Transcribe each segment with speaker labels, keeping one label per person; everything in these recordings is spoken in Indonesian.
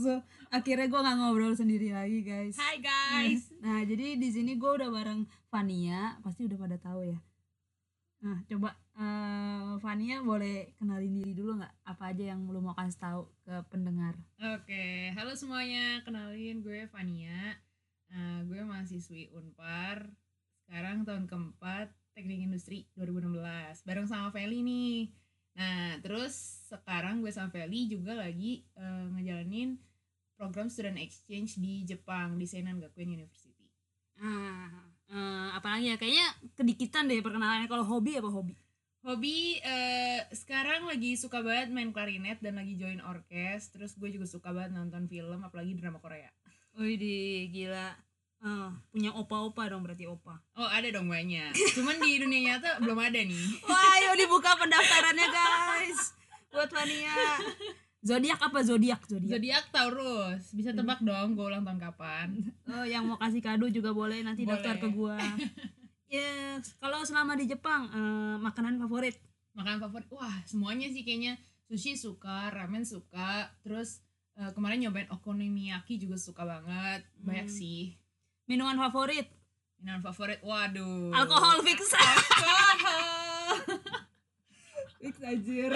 Speaker 1: rusuh-rusuh akhirnya gue nggak ngobrol sendiri lagi guys.
Speaker 2: Hai guys.
Speaker 1: Nah jadi di sini gue udah bareng Vania pasti udah pada tahu ya. Nah coba eh Vania boleh kenalin diri dulu nggak? Apa aja yang lu mau kasih tahu ke pendengar?
Speaker 2: Oke, halo semuanya, kenalin gue Vania Eh, Gue mahasiswi Unpar. Sekarang tahun keempat Teknik Industri 2016 Bareng sama Feli nih. Nah, terus sekarang gue sama Feli juga lagi eh, ngejalanin program student exchange di Jepang di Seinan Gakuen University
Speaker 1: ah eh, apalagi ya kayaknya kedikitan deh perkenalannya kalau hobi apa hobi
Speaker 2: Hobi eh, sekarang lagi suka banget main klarinet dan lagi join orkes Terus gue juga suka banget nonton film apalagi drama Korea
Speaker 1: Wih di gila Eh, punya opa-opa dong berarti opa
Speaker 2: Oh ada dong banyak. Cuman di dunia nyata belum ada nih.
Speaker 1: Wah, ayo dibuka pendaftarannya guys. Buat Vania. Zodiak apa zodiak zodiak?
Speaker 2: Zodiak Taurus. Bisa tebak dong gue ulang tahun kapan.
Speaker 1: Oh, yang mau kasih kado juga boleh nanti
Speaker 2: Boleh.
Speaker 1: daftar ke gua. Ya, kalau selama di Jepang eh, makanan favorit.
Speaker 2: Makanan favorit. Wah semuanya sih kayaknya. Sushi suka, ramen suka. Terus eh, kemarin nyobain okonomiyaki juga suka banget. Banyak
Speaker 1: Hmm.
Speaker 2: sih.
Speaker 1: Minuman favorit.
Speaker 2: Minuman favorit. Waduh.
Speaker 1: Alkohol fix.
Speaker 2: Alkohol.
Speaker 1: fix anjir.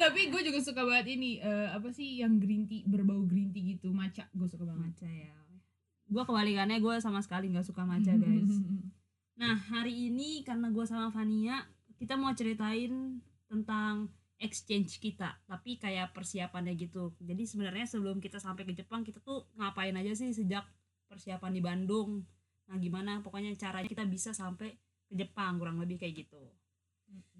Speaker 2: Tapi gue juga suka banget ini. eh, apa sih yang green tea berbau green tea gitu. Maca. Gue suka banget.
Speaker 1: Maca ya. Gua kebalikannya gue sama sekali nggak suka maca guys. Nah, hari ini karena gue sama Vania, kita mau ceritain tentang exchange kita, tapi kayak persiapannya gitu. Jadi sebenarnya sebelum kita sampai ke Jepang, kita tuh ngapain aja sih sejak persiapan di Bandung. Nah, gimana pokoknya caranya kita bisa sampai ke Jepang, kurang lebih kayak gitu.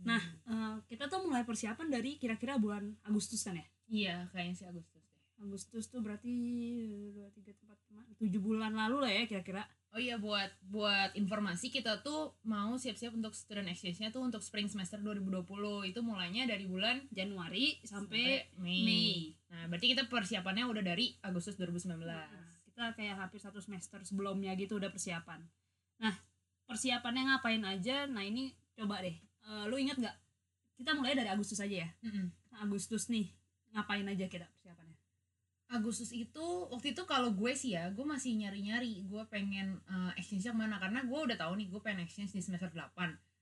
Speaker 1: Nah, eh, kita tuh mulai persiapan dari kira-kira bulan Agustus kan ya?
Speaker 2: Iya kayaknya sih Agustus deh.
Speaker 1: Agustus tuh berarti 2, 3, 4, 5, 7 bulan lalu lah ya kira-kira.
Speaker 2: Oh iya buat buat informasi kita tuh mau siap-siap untuk student exchange-nya tuh untuk spring semester 2020 itu mulainya dari bulan
Speaker 1: Januari sampai
Speaker 2: Mei.
Speaker 1: Mei.
Speaker 2: Nah, berarti kita persiapannya udah dari Agustus 2019.
Speaker 1: Nah, kita kayak hampir satu semester sebelumnya gitu udah persiapan. Nah, persiapannya ngapain aja? Nah, ini coba deh. Eh, lu inget nggak? Kita mulai dari Agustus aja ya. Nah, Agustus nih, ngapain aja kita persiapannya?
Speaker 2: Agustus itu waktu itu kalau gue sih ya, gue masih nyari-nyari gue pengen eh, exchange ke mana karena gue udah tahu nih gue pengen exchange di semester 8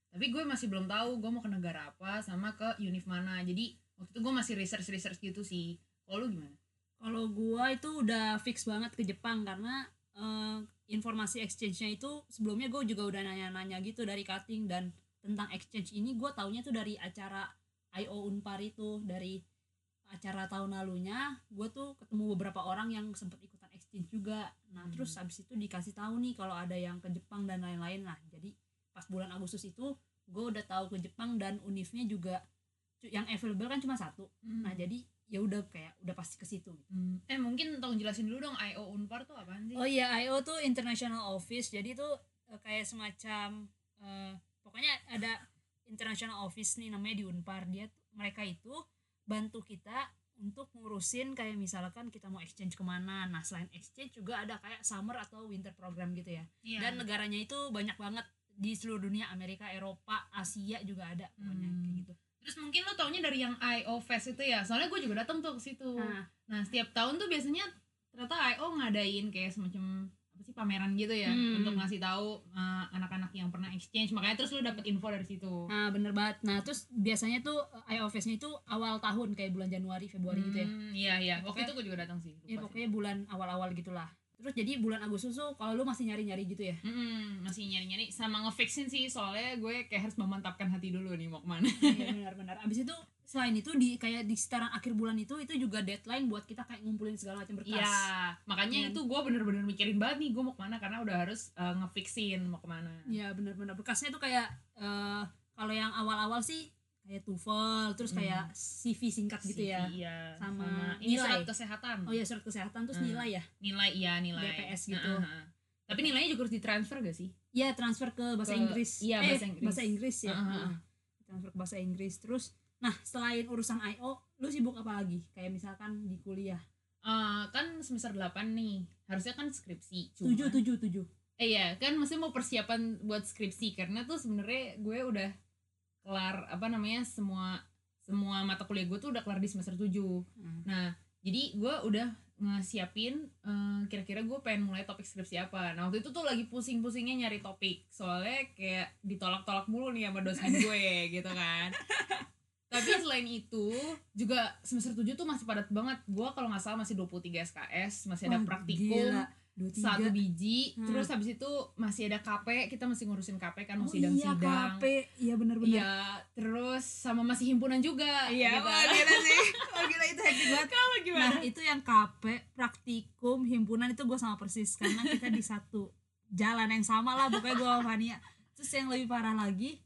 Speaker 2: tapi gue masih belum tahu gue mau ke negara apa sama ke univ mana jadi waktu itu gue masih research research gitu sih kalau lu gimana
Speaker 1: Kalau gua itu udah fix banget ke Jepang karena eh, informasi exchange-nya itu sebelumnya gue juga udah nanya-nanya gitu dari cutting dan tentang exchange ini gue taunya tuh dari acara IO Unpar itu dari acara tahun lalunya gue tuh ketemu beberapa orang yang sempet ikutan exchange juga nah
Speaker 2: Hmm.
Speaker 1: terus habis itu dikasih tahu nih kalau ada yang ke Jepang dan lain-lain lah jadi pas bulan Agustus itu gue udah tahu ke Jepang dan univnya juga yang available kan cuma satu nah jadi ya udah kayak udah pasti ke situ gitu.
Speaker 2: Hmm. eh mungkin tolong jelasin dulu dong IO Unpar tuh apaan sih
Speaker 1: Oh iya, IO tuh International Office. Jadi tuh eh, kayak semacam eh, pokoknya ada International Office nih namanya di Unpar. Dia mereka itu bantu kita untuk ngurusin kayak misalkan kita mau exchange ke mana. Nah selain exchange juga ada kayak summer atau winter program gitu ya.
Speaker 2: Iya.
Speaker 1: Dan negaranya itu banyak banget di seluruh dunia Amerika, Eropa, Asia juga ada pokoknya
Speaker 2: Hmm.
Speaker 1: kayak gitu.
Speaker 2: Terus mungkin lo taunya dari yang IO Fest itu ya. Soalnya gue juga datang tuh ke situ.
Speaker 1: Nah,
Speaker 2: Nah, setiap tahun tuh biasanya ternyata IO ngadain kayak semacam pameran gitu ya
Speaker 1: Hmm.
Speaker 2: untuk ngasih tahu uh, anak-anak yang pernah exchange. Makanya terus lo dapet info dari situ.
Speaker 1: nah bener banget. Nah terus biasanya tuh eh, IO Fest-nya itu awal tahun kayak bulan Januari, Februari gitu ya.
Speaker 2: Hmm, Iya, iya. Waktu
Speaker 1: Pokoknya-
Speaker 2: itu gue juga datang sih.
Speaker 1: ya
Speaker 2: lupa sih.
Speaker 1: pokoknya bulan awal-awal gitulah terus jadi bulan Agustus tuh kalau lu masih nyari-nyari gitu ya
Speaker 2: Mm-mm, masih nyari-nyari sama ngefixin sih soalnya gue kayak harus memantapkan hati dulu nih mau ke mana.
Speaker 1: Iya benar-benar abis itu selain itu di kayak di sekitaran akhir bulan itu itu juga deadline buat kita kayak ngumpulin segala macam berkas
Speaker 2: Iya, makanya
Speaker 1: Iya.
Speaker 2: itu gue bener-bener mikirin banget nih gue mau ke mana karena udah harus uh, ngefixin mau ke mana.
Speaker 1: Iya benar-benar berkasnya tuh kayak eh, kalau yang awal-awal sih kayak TOEFL terus
Speaker 2: Hmm.
Speaker 1: kayak CV singkat gitu
Speaker 2: CV,
Speaker 1: ya
Speaker 2: Iya,
Speaker 1: Sama
Speaker 2: ini
Speaker 1: nilai.
Speaker 2: surat kesehatan.
Speaker 1: oh ya surat kesehatan terus
Speaker 2: Hmm.
Speaker 1: nilai ya
Speaker 2: Nilai iya nilai.
Speaker 1: BPS gitu.
Speaker 2: Heeh, heeh. Tapi nilainya juga harus ditransfer gak sih?
Speaker 1: Iya transfer ke bahasa
Speaker 2: Ke-
Speaker 1: Inggris
Speaker 2: iya,
Speaker 1: Eh,
Speaker 2: bahasa Inggris.
Speaker 1: bahasa Inggris ya
Speaker 2: heeh. Heeh.
Speaker 1: transfer ke bahasa Inggris terus nah selain urusan IO lu sibuk apa lagi? Kayak misalkan di kuliah.
Speaker 2: Eh, kan semester 8 nih. Harusnya kan skripsi
Speaker 1: tujuh tujuh tujuh.
Speaker 2: Eh iya kan mesti mau persiapan buat skripsi. Karena tuh sebenarnya gue udah kelar apa namanya semua semua mata kuliah gue tuh udah kelar di semester 7
Speaker 1: Nah,
Speaker 2: nah jadi gue udah ngesiapin eh, kira-kira gue pengen mulai topik skripsi apa. Nah waktu itu tuh lagi pusing-pusingnya nyari topik. Soalnya kayak ditolak-tolak mulu nih sama dosen gue gitu kan tapi selain itu juga semester 7 tuh masih padat banget gue kalau nggak salah masih 23 SKS masih ada
Speaker 1: Wah,
Speaker 2: praktikum
Speaker 1: gila.
Speaker 2: Satu biji
Speaker 1: Hmm.
Speaker 2: terus habis itu masih ada KP kita masih ngurusin KP kan
Speaker 1: oh, iya
Speaker 2: sidang-sidang
Speaker 1: KP iya benar-benar
Speaker 2: Iya, terus sama masih himpunan juga.
Speaker 1: Iya,
Speaker 2: gitu.
Speaker 1: wah gila sih. Wah gila itu hektik banget.
Speaker 2: Kalau gimana?
Speaker 1: Nah, itu yang KP, praktikum, himpunan itu gue sama persis karena kita di satu jalan yang sama lah pokoknya gue sama Fania. Terus yang lebih parah lagi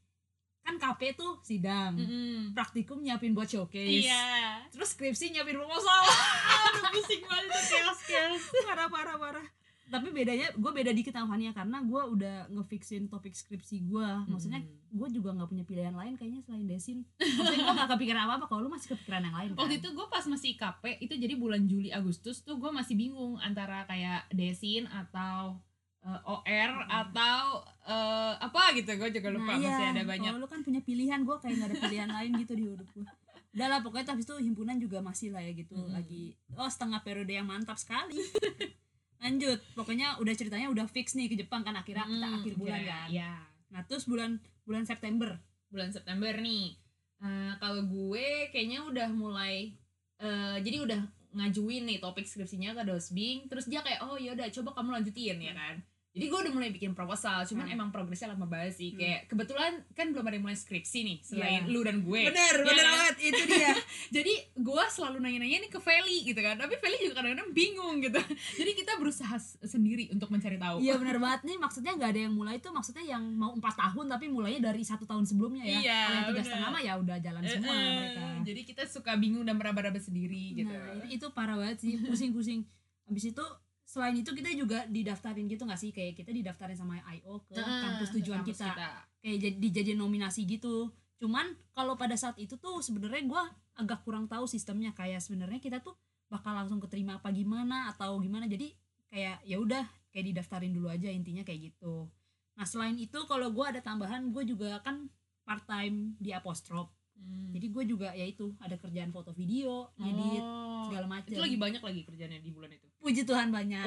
Speaker 1: kan KP tuh sidang,
Speaker 2: Mm-mm.
Speaker 1: praktikum nyiapin buat showcase.
Speaker 2: Iya.
Speaker 1: Terus skripsi nyiapin proposal.
Speaker 2: Aduh, pusing banget itu chaos-chaos.
Speaker 1: parah parah parah. Tapi bedanya gue beda dikit sama Fania karena gue udah ngefixin topik skripsi gue. Maksudnya
Speaker 2: Mm.
Speaker 1: gue juga nggak punya pilihan lain kayaknya selain desin. Maksudnya gue gak kepikiran apa apa kalau lu masih kepikiran yang lain. Kan?
Speaker 2: Waktu itu gue pas masih KP itu jadi bulan Juli Agustus tuh gue masih bingung antara kayak desin atau eh, OR atau eh, apa gitu gue juga lupa masih ada banyak.
Speaker 1: Kalau lu kan punya pilihan, gue kayak gak ada pilihan lain gitu di hidup gue. Udah lah pokoknya habis itu himpunan juga masih lah ya gitu
Speaker 2: Mm-mm.
Speaker 1: lagi. Oh setengah periode yang mantap sekali. Lanjut, pokoknya udah ceritanya udah fix nih ke Jepang kan akhirnya kita
Speaker 2: Mm,
Speaker 1: akhir bulan
Speaker 2: akhirnya,
Speaker 1: kan.
Speaker 2: Iya.
Speaker 1: Nah terus bulan bulan September.
Speaker 2: bulan September nih. Eh, kalau gue kayaknya udah mulai eh, jadi udah ngajuin nih topik skripsinya ke Dosbing, terus dia kayak oh ya udah coba kamu lanjutin ya kan. Jadi gue udah mulai bikin proposal, cuman
Speaker 1: Hmm.
Speaker 2: emang progresnya lama banget sih.
Speaker 1: Hmm.
Speaker 2: Kayak kebetulan kan belum ada yang mulai skripsi nih selain
Speaker 1: Iya.
Speaker 2: lu dan gue.
Speaker 1: Bener,
Speaker 2: Iya
Speaker 1: bener
Speaker 2: kan?
Speaker 1: banget itu dia.
Speaker 2: Jadi gue selalu nanya-nanya nih ke Feli gitu kan, tapi Feli juga kadang-kadang bingung gitu. Jadi kita berusaha sendiri untuk mencari tahu.
Speaker 1: Iya bener banget nih maksudnya nggak ada yang mulai itu maksudnya yang mau empat tahun tapi mulainya dari satu tahun sebelumnya ya.
Speaker 2: Iya,
Speaker 1: Kalau yang tiga setengah mah ya udah jalan semua
Speaker 2: eh,
Speaker 1: mereka.
Speaker 2: Jadi kita suka bingung dan meraba-raba sendiri gitu.
Speaker 1: Nah, itu, parah banget sih, pusing-pusing. Habis itu selain itu kita juga didaftarin gitu gak sih? Kayak kita didaftarin sama IO ke
Speaker 2: Nah,
Speaker 1: kampus tujuan
Speaker 2: kampus
Speaker 1: kita. Kayak jadi dijadiin nominasi gitu. Cuman kalau pada saat itu tuh sebenarnya gua agak kurang tahu sistemnya kayak sebenarnya kita tuh bakal langsung keterima apa gimana atau gimana. Jadi kayak ya udah kayak didaftarin dulu aja intinya kayak gitu. Nah, selain itu kalau gua ada tambahan, gue juga kan part time di Apostrop.
Speaker 2: Hmm.
Speaker 1: Jadi gue juga ya itu ada kerjaan foto video,
Speaker 2: Oh,
Speaker 1: segala macam.
Speaker 2: itu lagi banyak lagi kerjanya di bulan itu.
Speaker 1: puji Tuhan banyak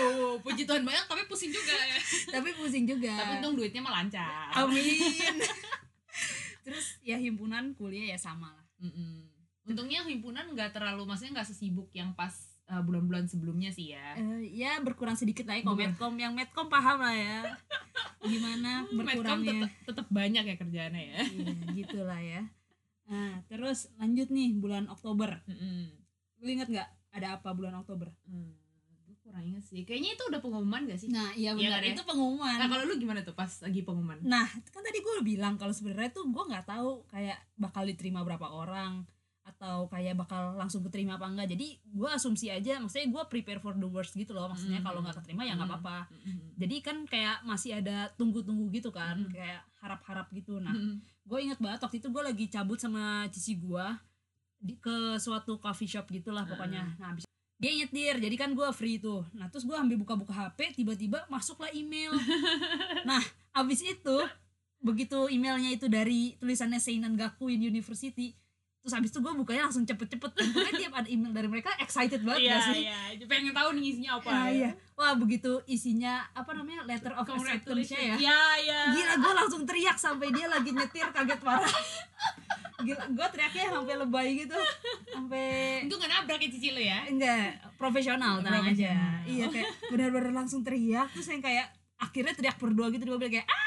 Speaker 2: Oh, puji Tuhan banyak tapi pusing juga ya.
Speaker 1: tapi pusing juga
Speaker 2: tapi untung duitnya mah lancar.
Speaker 1: amin terus ya himpunan kuliah ya sama lah
Speaker 2: Mm-mm. Untungnya himpunan nggak terlalu maksudnya nggak sesibuk yang pas uh, bulan-bulan sebelumnya sih ya.
Speaker 1: Eh, ya berkurang sedikit lah ya kalau medcom yang medcom paham lah ya gimana berkurangnya
Speaker 2: tetap tetap banyak ya kerjaannya ya.
Speaker 1: iya gitulah ya nah terus lanjut nih bulan Oktober
Speaker 2: Mm-mm.
Speaker 1: lu inget nggak ada apa bulan Oktober
Speaker 2: Hmm, kurang inget sih. Kayaknya itu udah pengumuman gak sih?
Speaker 1: nah iya
Speaker 2: Iya
Speaker 1: benar
Speaker 2: kan ya?
Speaker 1: itu pengumuman
Speaker 2: Nah, kalau lu gimana tuh pas lagi pengumuman?
Speaker 1: Nah, kan tadi gue bilang kalau sebenarnya tuh gue nggak tahu kayak bakal diterima berapa orang atau kayak bakal langsung keterima apa enggak. Jadi gue asumsi aja, maksudnya gue prepare for the worst gitu loh. Maksudnya
Speaker 2: Hmm.
Speaker 1: kalau nggak keterima ya nggak
Speaker 2: Hmm.
Speaker 1: apa-apa.
Speaker 2: Mm-mm.
Speaker 1: Jadi kan kayak masih ada tunggu-tunggu gitu kan,
Speaker 2: Hmm.
Speaker 1: kayak harap-harap gitu. Nah. Gue inget banget waktu itu gue lagi cabut sama cici gue di ke suatu coffee shop gitulah pokoknya. Nah, habis dia nyetir, jadi kan gue free tuh. Nah, terus gue ambil buka-buka HP, tiba-tiba masuklah email. nah, habis itu begitu emailnya itu dari tulisannya Seinan Gakuin University, terus habis itu gue bukanya langsung cepet-cepet. Dan pokoknya tiap ada email dari mereka excited banget
Speaker 2: Iya,
Speaker 1: gak sih?
Speaker 2: iya. Pengen tahu nih isinya apa.
Speaker 1: Ah,
Speaker 2: ya.
Speaker 1: iya. Wah begitu isinya apa namanya letter of acceptance-nya ya.
Speaker 2: Iya, iya.
Speaker 1: Gila gue langsung teriak sampai dia lagi nyetir kaget parah Gila gue teriaknya sampai lebay gitu Sampai
Speaker 2: Itu gak nabrak ya cici lu ya?
Speaker 1: Enggak profesional tenang aja. Iya kayak benar-benar langsung teriak Terus yang kayak akhirnya teriak berdua gitu di mobil kayak ah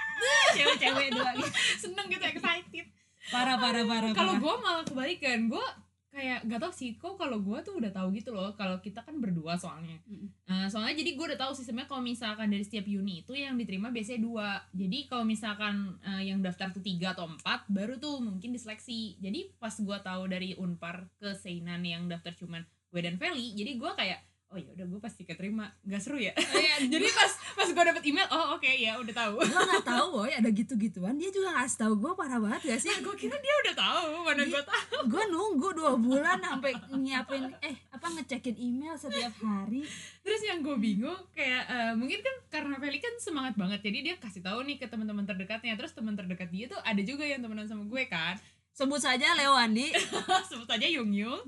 Speaker 1: cewek-cewek dua gitu
Speaker 2: Seneng gitu, excited.
Speaker 1: Parah parah parah
Speaker 2: Kalau gue malah kebalikan, gue kayak gak tau sih kok kalau gue tuh udah tahu gitu loh kalau kita kan berdua soalnya.
Speaker 1: Mm-mm.
Speaker 2: Nah, soalnya jadi gue udah tahu sistemnya kalau misalkan dari setiap uni itu yang diterima biasanya dua. Jadi kalau misalkan eh, yang daftar tuh tiga atau empat baru tuh mungkin diseleksi. Jadi pas gue tahu dari unpar ke seinan yang daftar cuman gue dan Feli jadi gue kayak oh ya udah gue pasti keterima. Nggak seru ya? Jadi pas pas gue dapet email oh oke ya udah tahu.
Speaker 1: Gue nggak tahu woy ada gitu-gituan. Dia juga ngasih tahu gue parah banget gak sih?
Speaker 2: Gue kira dia udah tahu mana gue tahu.
Speaker 1: gue nunggu dua bulan sampai nyiapin eh apa ngecekin email setiap hari.
Speaker 2: Terus yang gue bingung kayak eh, mungkin kan karena Feli kan semangat banget jadi dia kasih tahu nih ke teman-teman terdekatnya. Terus teman terdekat dia tuh ada juga yang temenan sama gue kan
Speaker 1: sebut saja Leo Andi.
Speaker 2: Sebut aja Yung Yung.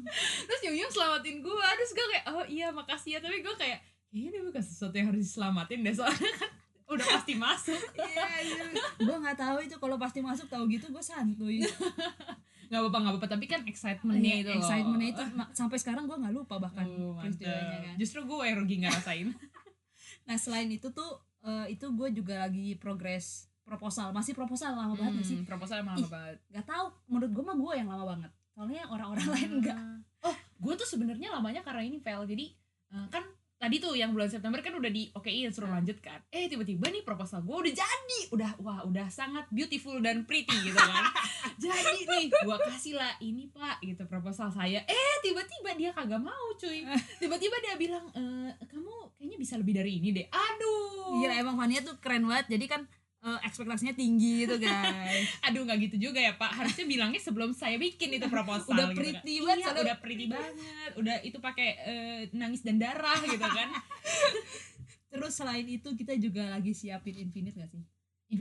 Speaker 2: Terus Yung Yung selamatin gue terus gue kayak oh iya makasih ya. Tapi gue kayak dia bukan sesuatu yang harus diselamatin deh soalnya kan udah pasti masuk.
Speaker 1: Iya iya. Gue nggak tahu itu kalau pasti masuk tahu gitu gue santuy.
Speaker 2: Nggak apa-apa nggak apa-apa. Tapi kan excitementnya itu loh.
Speaker 1: Iya, excitementnya itu sampai sekarang gue nggak lupa bahkan
Speaker 2: mantap.
Speaker 1: kan.
Speaker 2: Justru gue yang rugi ngerasain
Speaker 1: nah selain itu tuh eh, itu gue juga lagi progres proposal. Masih proposal lama banget nggak sih?
Speaker 2: Hmm, proposal emang lama
Speaker 1: Ih.
Speaker 2: banget.
Speaker 1: nggak tahu. Menurut gue mah gue yang lama banget. Soalnya orang-orang lain enggak
Speaker 2: oh gue tuh sebenarnya lamanya karena ini Vel jadi eh, kan tadi tuh yang bulan September kan udah di okein suruh
Speaker 1: Hmm.
Speaker 2: lanjut kan. Eh tiba-tiba nih proposal gue udah jadi. Udah wah udah sangat beautiful dan pretty gitu kan. Jadi nih gue kasih lah ini pak gitu proposal saya. Eh tiba-tiba dia kagak mau cuy. Tiba-tiba dia bilang e, kamu kayaknya bisa lebih dari ini deh. Aduh.
Speaker 1: Gila emang Fania tuh keren banget. Jadi kan eh, ekspektasinya tinggi gitu guys
Speaker 2: aduh nggak gitu juga ya pak harusnya bilangnya sebelum saya bikin itu proposal
Speaker 1: Udah
Speaker 2: gitu
Speaker 1: pretty
Speaker 2: kan.
Speaker 1: banget,
Speaker 2: iya, udah pretty banget udah itu pakai eh, nangis dan darah gitu kan
Speaker 1: terus selain itu kita juga lagi siapin Infinite gak sih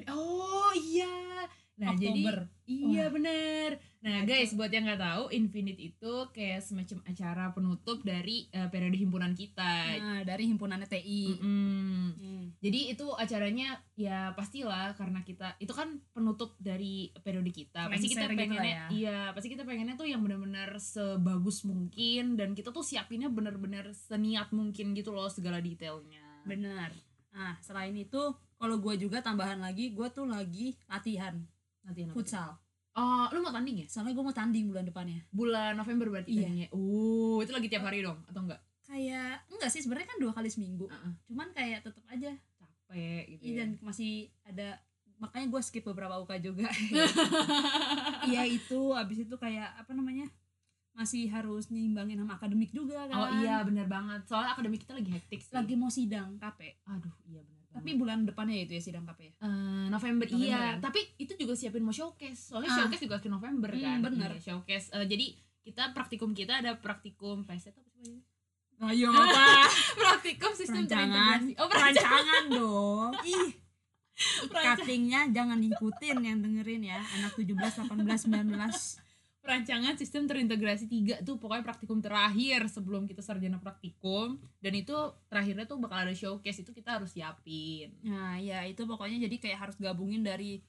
Speaker 2: oh iya nah
Speaker 1: Oktober.
Speaker 2: jadi iya
Speaker 1: Wah.
Speaker 2: bener nah guys buat yang nggak tahu Infinite itu kayak semacam acara penutup dari eh, periode himpunan kita
Speaker 1: nah dari himpunannya TI
Speaker 2: Mm-mm.
Speaker 1: Hmm.
Speaker 2: Jadi itu acaranya ya pastilah karena kita itu kan penutup dari periode kita. Pasti kita
Speaker 1: gitu
Speaker 2: pengennya
Speaker 1: lah ya.
Speaker 2: iya, pasti kita pengennya tuh yang benar-benar sebagus mungkin dan kita tuh siapinnya benar-benar seniat mungkin gitu loh segala detailnya.
Speaker 1: bener nah selain itu kalau gue juga tambahan lagi gue tuh lagi latihan
Speaker 2: nanti.
Speaker 1: futsal
Speaker 2: Oh, lu mau tanding ya?
Speaker 1: soalnya gue mau tanding bulan depannya
Speaker 2: Bulan November berarti
Speaker 1: Iya.
Speaker 2: tandingnya. Uh, itu lagi tiap hari dong atau enggak?
Speaker 1: kayak enggak sih sebenarnya kan dua kali seminggu
Speaker 2: Heeh.
Speaker 1: cuman kayak tetep aja
Speaker 2: gitu
Speaker 1: Iya
Speaker 2: ya.
Speaker 1: dan masih ada makanya gue skip beberapa UK juga iya itu abis itu kayak apa namanya masih harus nyimbangin sama akademik juga kan
Speaker 2: Oh iya benar banget. Soalnya akademik kita lagi hektik sih.
Speaker 1: lagi mau sidang KP
Speaker 2: aduh, iya benar banget.
Speaker 1: tapi bulan depannya ya itu ya sidang KP ya
Speaker 2: Eh, November,
Speaker 1: November
Speaker 2: iya
Speaker 1: kan?
Speaker 2: tapi itu juga siapin mau showcase soalnya
Speaker 1: Ah.
Speaker 2: showcase juga ke November
Speaker 1: Hmm,
Speaker 2: kan
Speaker 1: bener.
Speaker 2: Iya, showcase Eh, jadi kita praktikum kita ada praktikum PST apa sih
Speaker 1: ayo apa
Speaker 2: praktikum
Speaker 1: perancangan
Speaker 2: terintegrasi oh perancangan
Speaker 1: perancangan dong ih
Speaker 2: Perancangan.
Speaker 1: cuttingnya jangan diikutin yang dengerin ya anak 17 18 19
Speaker 2: perancangan sistem terintegrasi tiga tuh pokoknya praktikum terakhir sebelum kita sarjana praktikum dan itu terakhirnya tuh bakal ada showcase itu kita harus siapin
Speaker 1: Nah, ya itu pokoknya jadi kayak harus gabungin dari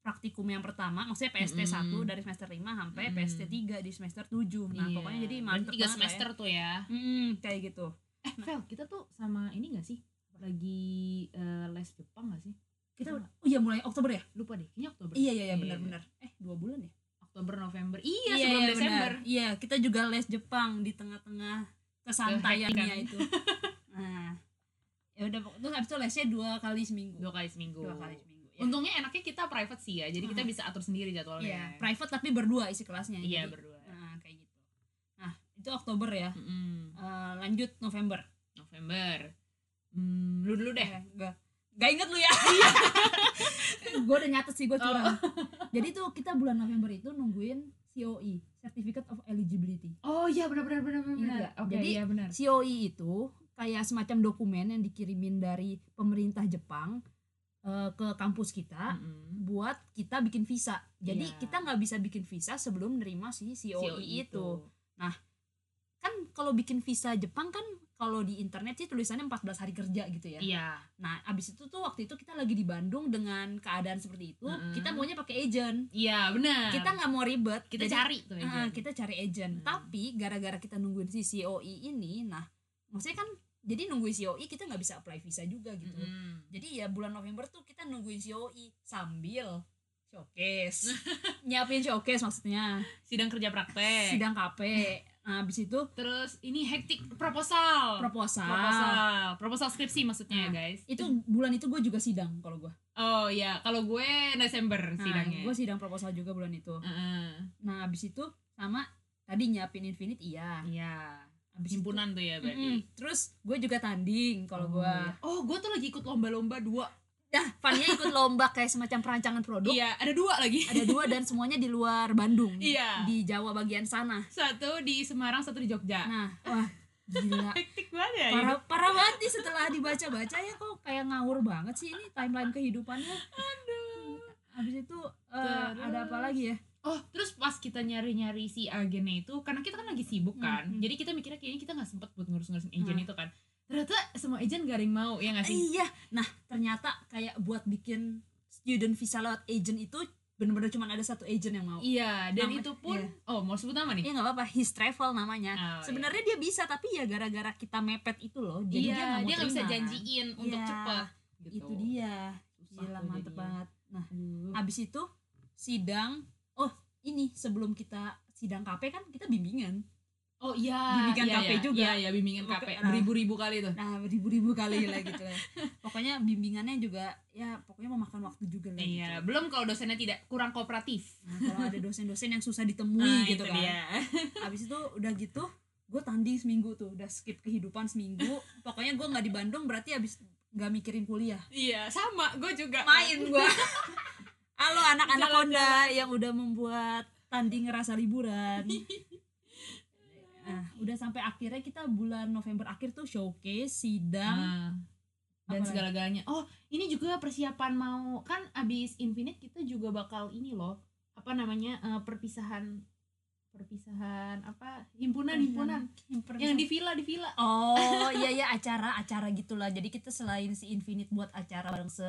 Speaker 1: praktikum yang pertama, maksudnya PST
Speaker 2: Mm-mm.
Speaker 1: 1 dari semester 5 sampai
Speaker 2: Mm-mm.
Speaker 1: PST 3 di semester 7. Nah,
Speaker 2: Iya.
Speaker 1: pokoknya jadi mantep
Speaker 2: tiga
Speaker 1: banget
Speaker 2: semester
Speaker 1: lah
Speaker 2: tuh ya
Speaker 1: ya. Hmm, kayak gitu.
Speaker 2: Eh Vel kita tuh sama ini gak sih lagi eh, les Jepang gak sih
Speaker 1: Kita udah- oh iya mulai Oktober ya?
Speaker 2: lupa deh kayaknya Oktober
Speaker 1: Iya iya iya
Speaker 2: Iya.
Speaker 1: benar-benar. Eh, 2 bulan ya?
Speaker 2: Oktober November iya, sebelum
Speaker 1: iya,
Speaker 2: Desember
Speaker 1: benar. Iya, kita juga les Jepang di tengah-tengah kesantaiannya itu. nah, ya udah terus habis itu lesnya dua kali seminggu.
Speaker 2: dua kali seminggu
Speaker 1: Dua kali seminggu. Ya.
Speaker 2: untungnya enaknya kita private sih ya jadi kita
Speaker 1: Hmm.
Speaker 2: bisa atur sendiri jadwalnya
Speaker 1: Iya, private tapi berdua isi kelasnya.
Speaker 2: iya
Speaker 1: Jadi-
Speaker 2: berdua
Speaker 1: Nah, kayak gitu. Nah, itu Oktober ya.
Speaker 2: Mm-mm.
Speaker 1: Eh, lanjut November.
Speaker 2: November hmm, lu dulu deh
Speaker 1: Eh, enggak. Gak inget lu ya? gue udah nyatet sih gue curang. Jadi tuh kita bulan November itu nungguin COE, Certificate of Eligibility.
Speaker 2: oh iya benar benar benar benar
Speaker 1: nggak?
Speaker 2: oke
Speaker 1: Jadi,
Speaker 2: iya benar
Speaker 1: COE itu kayak semacam dokumen yang dikirimin dari pemerintah Jepang eh, ke kampus kita
Speaker 2: Mm-mm.
Speaker 1: buat kita bikin visa. Jadi
Speaker 2: Iya.
Speaker 1: kita nggak bisa bikin visa sebelum nerima si COE,
Speaker 2: COE
Speaker 1: itu. Kan kalau bikin visa Jepang kan kalau di internet sih tulisannya 14 hari kerja gitu ya.
Speaker 2: iya
Speaker 1: Nah, abis itu tuh waktu itu kita lagi di Bandung dengan keadaan seperti itu,
Speaker 2: Mm-mm.
Speaker 1: kita maunya pakai agent.
Speaker 2: iya benar
Speaker 1: Kita nggak mau ribet,
Speaker 2: kita
Speaker 1: Jadi,
Speaker 2: cari tuh agent.
Speaker 1: kita cari agent.
Speaker 2: Hmm.
Speaker 1: Tapi gara-gara kita nungguin si COE ini, nah, maksudnya kan jadi nungguin COE kita nggak bisa apply visa juga gitu.
Speaker 2: Mm-mm.
Speaker 1: Jadi ya bulan November tuh kita nungguin COE sambil showcase, nyiapin showcase maksudnya,
Speaker 2: sidang kerja praktek
Speaker 1: sidang KP. Nah, abis itu
Speaker 2: terus ini hektik proposal
Speaker 1: proposal.
Speaker 2: proposal proposal skripsi maksudnya ya
Speaker 1: Nah,
Speaker 2: guys
Speaker 1: Itu bulan itu gue juga sidang kalau gue.
Speaker 2: oh iya kalau gue Desember
Speaker 1: Nah,
Speaker 2: sidangnya
Speaker 1: gue sidang proposal juga bulan itu.
Speaker 2: Heeh.
Speaker 1: Nah, abis itu sama tadi nyiapin Infinite iya.
Speaker 2: iya
Speaker 1: Abis
Speaker 2: himpunan tuh ya berarti
Speaker 1: Mm-mm. Terus gue juga tanding kalau
Speaker 2: Oh,
Speaker 1: gue.
Speaker 2: iya. oh gue tuh lagi ikut lomba-lomba dua
Speaker 1: Dah, Fania ikut lomba kayak semacam perancangan produk.
Speaker 2: iya ada dua lagi
Speaker 1: Ada dua dan semuanya di luar Bandung.
Speaker 2: Iya.
Speaker 1: Di Jawa bagian sana.
Speaker 2: satu di Semarang satu di Jogja
Speaker 1: Nah, wah gila.
Speaker 2: hektik banget ya
Speaker 1: Parah, parah banget nih setelah dibaca-baca ya kok kayak ngawur banget sih ini timeline kehidupannya.
Speaker 2: aduh
Speaker 1: Habis itu
Speaker 2: Terus?
Speaker 1: ada apa lagi ya?
Speaker 2: oh terus pas kita nyari-nyari si agennya itu karena kita kan lagi sibuk kan
Speaker 1: hmm.
Speaker 2: jadi kita mikirnya kayaknya kita nggak sempet buat ngurus-ngurusin agent
Speaker 1: Hmm.
Speaker 2: itu kan ternyata semua agent yang mau ya nggak sih
Speaker 1: iya nah ternyata kayak buat bikin student visa lewat agent itu bener-bener cuma ada satu agent yang mau
Speaker 2: iya dan
Speaker 1: Nama-
Speaker 2: itu pun
Speaker 1: iya.
Speaker 2: oh mau sebut nama nih
Speaker 1: Iya nggak apa-apa, his travel namanya.
Speaker 2: Oh,
Speaker 1: Sebenarnya dia bisa tapi ya gara-gara kita mepet itu loh, jadi
Speaker 2: iya
Speaker 1: dia nggak mau
Speaker 2: dia nggak bisa janjiin untuk
Speaker 1: Iya,
Speaker 2: cepet gitu.
Speaker 1: Itu dia.
Speaker 2: Susah
Speaker 1: Gila mantep
Speaker 2: jadinya.
Speaker 1: banget. Nah,
Speaker 2: Aduh.
Speaker 1: abis itu sidang. Oh ini sebelum kita sidang KP kan kita bimbingan.
Speaker 2: Oh iya
Speaker 1: bimbingan
Speaker 2: iya,
Speaker 1: KP
Speaker 2: iya,
Speaker 1: juga.
Speaker 2: iya iya bimbingan KP
Speaker 1: nah.
Speaker 2: beribu-ribu kali tuh
Speaker 1: Nah ribu-ribu kali lah gitu lah. Pokoknya bimbingannya juga ya pokoknya memakan waktu juga lah.
Speaker 2: iya
Speaker 1: Gitu.
Speaker 2: belum kalau dosennya tidak kurang kooperatif
Speaker 1: Nah, kalau ada dosen-dosen yang susah ditemui
Speaker 2: Nah,
Speaker 1: gitu
Speaker 2: itu
Speaker 1: kan.
Speaker 2: dia.
Speaker 1: Abis itu udah gitu gue tanding seminggu tuh udah skip kehidupan seminggu pokoknya gue nggak di Bandung berarti abis nggak mikirin kuliah
Speaker 2: iya sama gue juga
Speaker 1: main gue halo anak-anak. Honda yang udah membuat tanding ngerasa liburan nah udah sampai akhirnya kita bulan November akhir tuh showcase sidang
Speaker 2: Nah, dan segala-galanya. Oh ini juga persiapan mau kan abis Infinite kita juga bakal ini loh apa namanya eh, perpisahan perpisahan apa himpunan himpunan yang di villa di villa.
Speaker 1: Oh iya iya acara acara gitulah. Jadi kita selain si Infinite buat acara bareng se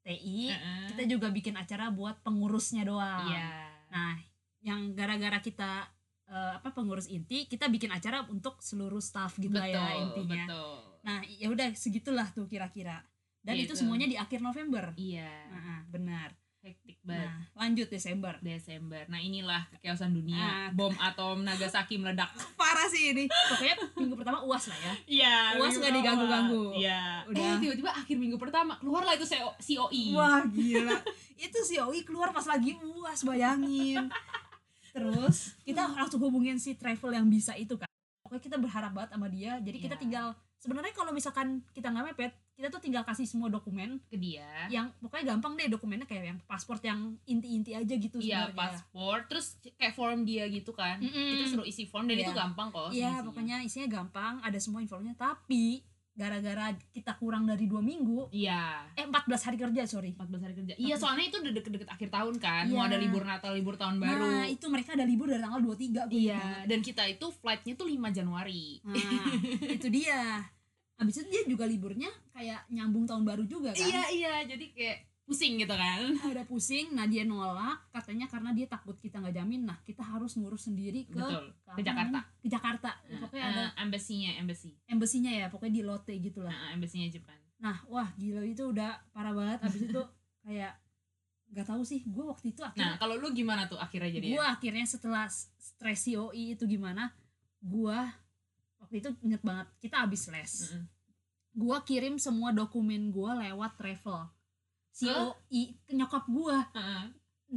Speaker 1: TI
Speaker 2: Heeh.
Speaker 1: kita juga bikin acara buat pengurusnya doang.
Speaker 2: Iya.
Speaker 1: Nah, yang gara-gara kita eh, apa pengurus inti, kita bikin acara untuk seluruh staff gitu lah
Speaker 2: betul
Speaker 1: ya intinya.
Speaker 2: betul
Speaker 1: Nah, ya udah segitulah tuh kira-kira. Dan itu
Speaker 2: Gitu.
Speaker 1: semuanya di akhir November.
Speaker 2: iya
Speaker 1: Nah, benar.
Speaker 2: hektik banget
Speaker 1: Nah, lanjut Desember.
Speaker 2: Desember nah inilah kekeosan dunia
Speaker 1: Ah.
Speaker 2: bom atom Nagasaki meledak
Speaker 1: Parah sih ini. Pokoknya minggu pertama UAS lah ya.
Speaker 2: iya
Speaker 1: Uas nggak diganggu-ganggu.
Speaker 2: iya
Speaker 1: Udah.
Speaker 2: eh tiba-tiba akhir minggu pertama keluarlah itu CO COI
Speaker 1: Wah, gila. itu si Oi keluar pas lagi UAS, bayangin. Terus kita langsung hubungin si travel yang bisa itu kan. Pokoknya kita berharap banget sama dia. Jadi kita
Speaker 2: Iya.
Speaker 1: tinggal sebenarnya kalau misalkan kita nggak mepet, kita tuh tinggal kasih semua dokumen
Speaker 2: ke dia
Speaker 1: yang pokoknya gampang deh dokumennya kayak yang paspor yang inti-inti aja gitu
Speaker 2: Iya paspor terus kayak form dia gitu kan
Speaker 1: Mm-mm.
Speaker 2: itu suruh isi form dan
Speaker 1: Iya.
Speaker 2: itu gampang kok
Speaker 1: Iya,
Speaker 2: isinya.
Speaker 1: pokoknya isinya gampang, ada semua informasinya. Tapi gara-gara kita kurang dari dua minggu,
Speaker 2: iya
Speaker 1: eh 14 hari kerja sorry.
Speaker 2: 14 hari kerja iya soalnya itu udah deket-deket akhir tahun kan mau
Speaker 1: Iya.
Speaker 2: ada libur Natal libur tahun baru
Speaker 1: Nah itu mereka ada libur dari tanggal 23 gue ingat
Speaker 2: iya dan kita itu flightnya tuh 5 Januari
Speaker 1: Nah, itu dia. Habis itu dia juga liburnya kayak nyambung tahun baru juga kan.
Speaker 2: iya iya jadi kayak pusing gitu kan
Speaker 1: udah pusing, nah dia nolak katanya karena dia takut kita nggak jamin. Nah, kita harus ngurus sendiri ke
Speaker 2: betul
Speaker 1: ke,
Speaker 2: Jakarta?
Speaker 1: Ke Jakarta.
Speaker 2: Nah,
Speaker 1: pokoknya ada
Speaker 2: eh, embassy-nya embassy
Speaker 1: embassy-nya ya, pokoknya di Lotte gitu lah.
Speaker 2: nah, embassy-nya Jepang
Speaker 1: Nah, wah gila itu udah parah banget. Habis itu kayak nggak tahu sih, gue waktu itu
Speaker 2: nah
Speaker 1: akhirnya
Speaker 2: kalau lu gimana tuh akhirnya jadi
Speaker 1: gue akhirnya setelah stres COI itu gimana, gue waktu itu inget banget kita habis les. gue kirim semua dokumen gue lewat travel COI ke nyokap gue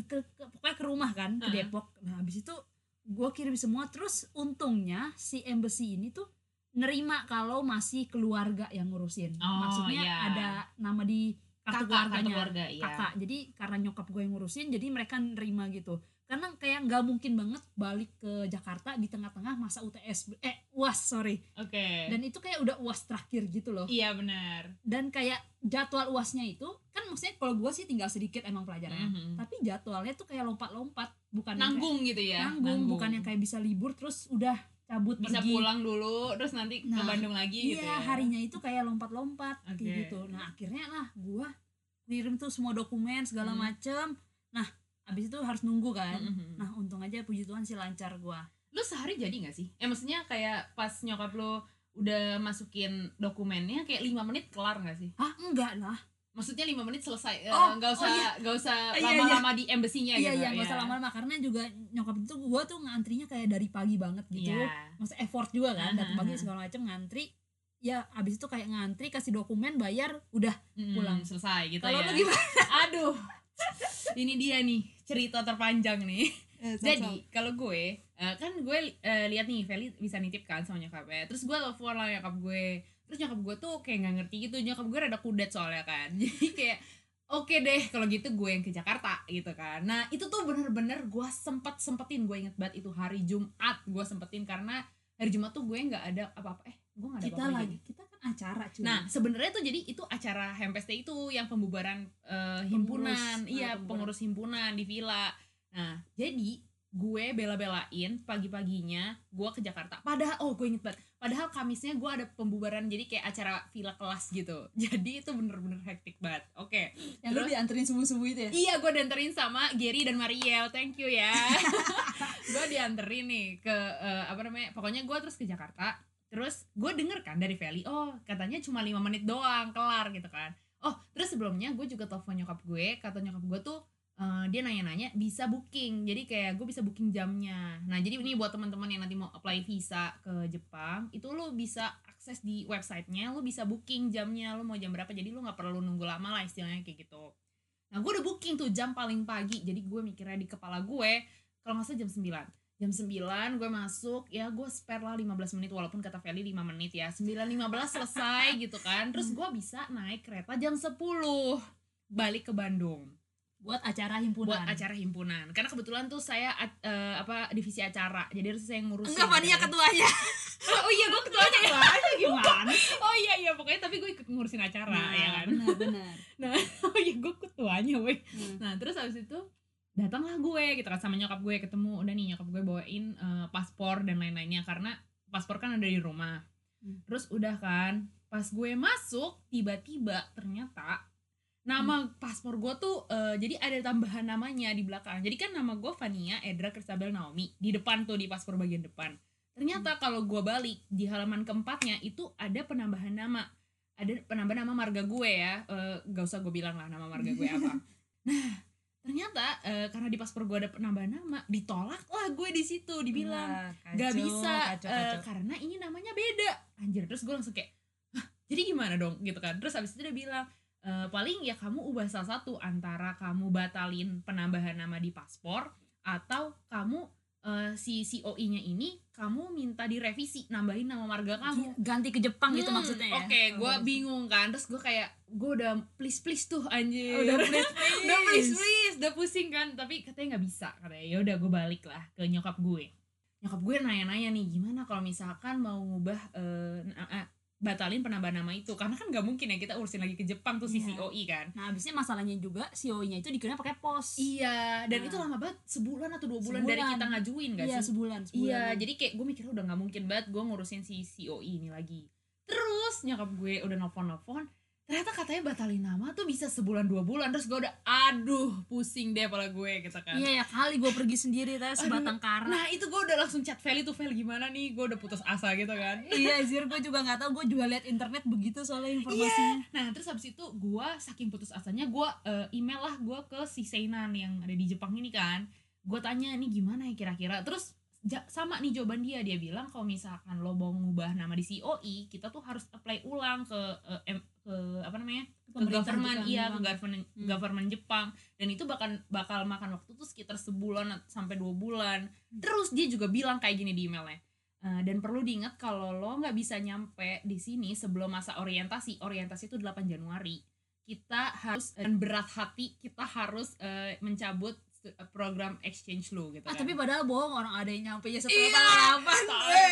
Speaker 1: ke, ke- pokoknya ke rumah kan ke
Speaker 2: Heeh.
Speaker 1: Depok. Nah habis itu gue kirim semua. Terus untungnya si embassy ini tuh nerima kalau masih keluarga yang ngurusin.
Speaker 2: Oh,
Speaker 1: maksudnya
Speaker 2: iya.
Speaker 1: ada nama di kartu
Speaker 2: kakak
Speaker 1: keluarganya.
Speaker 2: kartu keluarga iya.
Speaker 1: Kakak. Jadi karena nyokap gue yang ngurusin jadi mereka nerima gitu. Karena kayak nggak mungkin banget balik ke Jakarta di tengah-tengah masa UTS eh uas sorry.
Speaker 2: Oke.
Speaker 1: Dan itu kayak udah uas terakhir gitu loh.
Speaker 2: Iya benar.
Speaker 1: Dan kayak jadwal uasnya itu maksudnya kalau gue sih tinggal sedikit emang pelajarannya.
Speaker 2: Mhm.
Speaker 1: tapi jadwalnya tuh kayak lompat-lompat bukan
Speaker 2: nanggung gitu
Speaker 1: kayak,
Speaker 2: ya?
Speaker 1: nanggung, bukan yang kayak bisa libur terus udah cabut
Speaker 2: bisa
Speaker 1: pergi.
Speaker 2: pulang dulu terus nanti ke
Speaker 1: Nah,
Speaker 2: Bandung lagi
Speaker 1: iya
Speaker 2: gitu ya?
Speaker 1: harinya itu kayak lompat-lompat kayak
Speaker 2: Oke.
Speaker 1: gitu. Nah akhirnya lah gue kirim tuh semua dokumen segala
Speaker 2: Hmm.
Speaker 1: macem. Nah abis itu harus nunggu kan?
Speaker 2: Mhm.
Speaker 1: nah untung aja puji Tuhan sih lancar gue
Speaker 2: lu sehari jadi gak sih? Eh maksudnya kayak pas nyokap lu udah masukin dokumennya kayak lima menit kelar gak sih?
Speaker 1: Ah enggak lah
Speaker 2: maksudnya lima menit selesai eh,
Speaker 1: Oh,
Speaker 2: nggak
Speaker 1: oh
Speaker 2: usah
Speaker 1: iya.
Speaker 2: nggak usah
Speaker 1: Iya, iya.
Speaker 2: lama-lama di embassy-nya
Speaker 1: iya
Speaker 2: gitu
Speaker 1: iya nggak usah lama-lama karena juga nyokap itu gue tuh ngantrinya kayak dari pagi banget gitu
Speaker 2: Iya.
Speaker 1: maksudnya effort juga kan datang
Speaker 2: Aha,
Speaker 1: pagi
Speaker 2: aha.
Speaker 1: segala macam ngantri ya abis itu kayak ngantri kasih dokumen bayar udah
Speaker 2: Mm,
Speaker 1: pulang.
Speaker 2: selesai gitu
Speaker 1: kalau
Speaker 2: ya
Speaker 1: lu gimana
Speaker 2: aduh ini dia nih cerita terpanjang nih Jadi kalau gue eh, kan gue eh, lihat nih Feli bisa nitip kan sama nyokapnya. Terus gue telepon lah nyokap gue. Terus nyokap gue tuh kayak nggak ngerti gitu. Nyokap gue rada kudet soalnya kan. Jadi kayak oke deh kalau gitu gue yang ke Jakarta gitu kan. Nah itu tuh bener-bener gue sempet sempetin gue inget banget itu hari Jumat gue sempetin karena hari Jumat tuh gue nggak ada apa-apa. Eh gue nggak ada
Speaker 1: kita
Speaker 2: apa-apa
Speaker 1: lagi kita kan acara cuy
Speaker 2: Nah, sebenarnya tuh jadi itu acara Hempeste itu yang pembubaran eh, himpunan,
Speaker 1: Pengurus,
Speaker 2: iya
Speaker 1: ah, pengurus.
Speaker 2: pengurus himpunan di villa. nah jadi gue bela-belain pagi-paginya gue ke Jakarta padahal oh gue inget banget padahal Kamisnya gue ada pembubaran jadi kayak acara villa kelas gitu jadi itu bener-bener hektik banget oke
Speaker 1: yang lu dianterin subuh-subuh itu ya
Speaker 2: Iya, gue dianterin sama Gary dan Mariel. Thank you ya. gue dianterin nih ke eh, apa namanya? Pokoknya gue terus ke Jakarta. Terus gue denger kan dari Feli, oh katanya cuma lima menit doang kelar gitu kan. Oh, terus sebelumnya gue juga telepon nyokap gue, kata nyokap gue tuh eh, dia nanya-nanya bisa booking. Jadi kayak gue bisa booking jamnya. Nah, jadi ini buat teman-teman yang nanti mau apply visa ke Jepang, itu lo bisa akses di websitenya, lo bisa booking jamnya, lo mau jam berapa. Jadi lo nggak perlu nunggu lama lah istilahnya kayak gitu. Nah gue udah booking tuh jam paling pagi Jadi gue mikirnya di kepala gue Kalau nggak salah jam 9 Jam 9 gue masuk Ya gue spare lah 15 menit Walaupun kata Feli 5 menit ya 9.15 selesai gitu kan Terus gue bisa naik kereta jam 10 Balik ke Bandung
Speaker 1: buat acara himpunan.
Speaker 2: Buat acara himpunan. Karena kebetulan tuh saya at- eh, apa divisi acara. Jadi harus saya ngurusin
Speaker 1: enggak Fania
Speaker 2: acaranya.
Speaker 1: ketuanya.
Speaker 2: Oh iya gue ketuanya ya.
Speaker 1: Ketuanya gimana
Speaker 2: Oh iya iya pokoknya tapi gue ikut ngurusin acara
Speaker 1: nah,
Speaker 2: ya kan.
Speaker 1: benar benar.
Speaker 2: Oh iya gue ketuanya weh
Speaker 1: Hmm.
Speaker 2: Nah terus habis itu datanglah gue gitu kan sama nyokap gue ketemu. Udah nih nyokap gue bawain eh, paspor dan lain-lainnya. Karena paspor kan ada di rumah.
Speaker 1: Hmm.
Speaker 2: Terus udah kan pas gue masuk tiba-tiba ternyata nama paspor gue tuh eh, jadi ada tambahan namanya di belakang. Jadi kan nama gue Vania Edra Kristabel Naomi. Di depan tuh di paspor bagian depan. Ternyata kalau gue balik di halaman keempatnya itu ada penambahan nama. Ada penambahan nama marga gue ya. Eh, gak usah gue bilang lah nama marga gue apa. Nah ternyata eh, karena di paspor gue ada penambahan nama ditolak lah gue di situ dibilang.
Speaker 1: Wah,
Speaker 2: gak
Speaker 1: kacau,
Speaker 2: bisa
Speaker 1: kacau, kacau.
Speaker 2: karena ini namanya beda. Anjir terus gue langsung kayak Hah, jadi gimana dong? Gitu kan. Terus abis itu dia bilang "Eh, paling ya kamu ubah salah satu antara kamu batalin penambahan nama di paspor atau kamu eh, si COI-nya ini kamu minta direvisi nambahin nama marga kamu
Speaker 1: ganti ke Jepang gitu
Speaker 2: Hmm,
Speaker 1: maksudnya ya
Speaker 2: Oke, gue
Speaker 1: Oh,
Speaker 2: bingung kan. Terus gue kayak gue udah please please tuh anjir.
Speaker 1: udah please please
Speaker 2: udah please please, udah pusing kan. Tapi katanya nggak bisa. Katanya ya udah gue balik lah ke nyokap gue. Nyokap gue nanya-nanya nih gimana kalau misalkan mau ngubah eh, batalin penambahan nama itu karena kan nggak mungkin ya kita urusin lagi ke Jepang tuh si
Speaker 1: Iya.
Speaker 2: COI kan.
Speaker 1: Nah, abisnya masalahnya juga CEO-nya itu dikirimnya pakai pos.
Speaker 2: Iya, dan
Speaker 1: Nah.
Speaker 2: itu lama banget sebulan atau dua bulan, dari
Speaker 1: Sebulan.
Speaker 2: kita ngajuin gak
Speaker 1: Iya,
Speaker 2: sih?
Speaker 1: sebulan, sebulan.
Speaker 2: Iya, jadi kayak gue mikirnya udah nggak mungkin banget gue ngurusin si COI ini lagi. Terus nyokap gue udah nelfon-nelfon, ternyata katanya batalin nama tuh bisa sebulan dua bulan. Terus gue udah, aduh pusing deh kepala gue gitu kan.
Speaker 1: Iya, ya kali gue pergi sendiri teh sebatang kara.
Speaker 2: Nah itu gue udah langsung chat Feli tuh Fel gimana nih, gue udah putus asa gitu kan.
Speaker 1: iya, Zir, gue juga nggak tahu. Gue juga liat internet begitu soalnya informasinya.
Speaker 2: Nah terus habis itu gue saking putus asanya gue eh, email lah gue ke si Seinan yang ada di Jepang ini kan. Gue tanya nih gimana ya kira-kira. Terus ja- sama nih jawaban dia dia bilang kalau misalkan lo mau ngubah nama di COI kita tuh harus apply ulang ke em- ke apa namanya ke government
Speaker 1: Jepang,
Speaker 2: iya ke
Speaker 1: Jepang.
Speaker 2: government
Speaker 1: Hmm.
Speaker 2: government Jepang dan itu bakal bakal makan waktu tuh sekitar sebulan sampai dua bulan
Speaker 1: Hmm.
Speaker 2: terus dia juga bilang kayak gini di emailnya Eh, dan perlu diingat kalau lo nggak bisa nyampe di sini sebelum masa orientasi orientasi itu 8 Januari kita harus dan berat hati kita harus eh, mencabut eh, program exchange lo gitu
Speaker 1: Ah,
Speaker 2: kan.
Speaker 1: tapi padahal bohong orang ada yang nyampe ya setelah
Speaker 2: Iya,
Speaker 1: 8.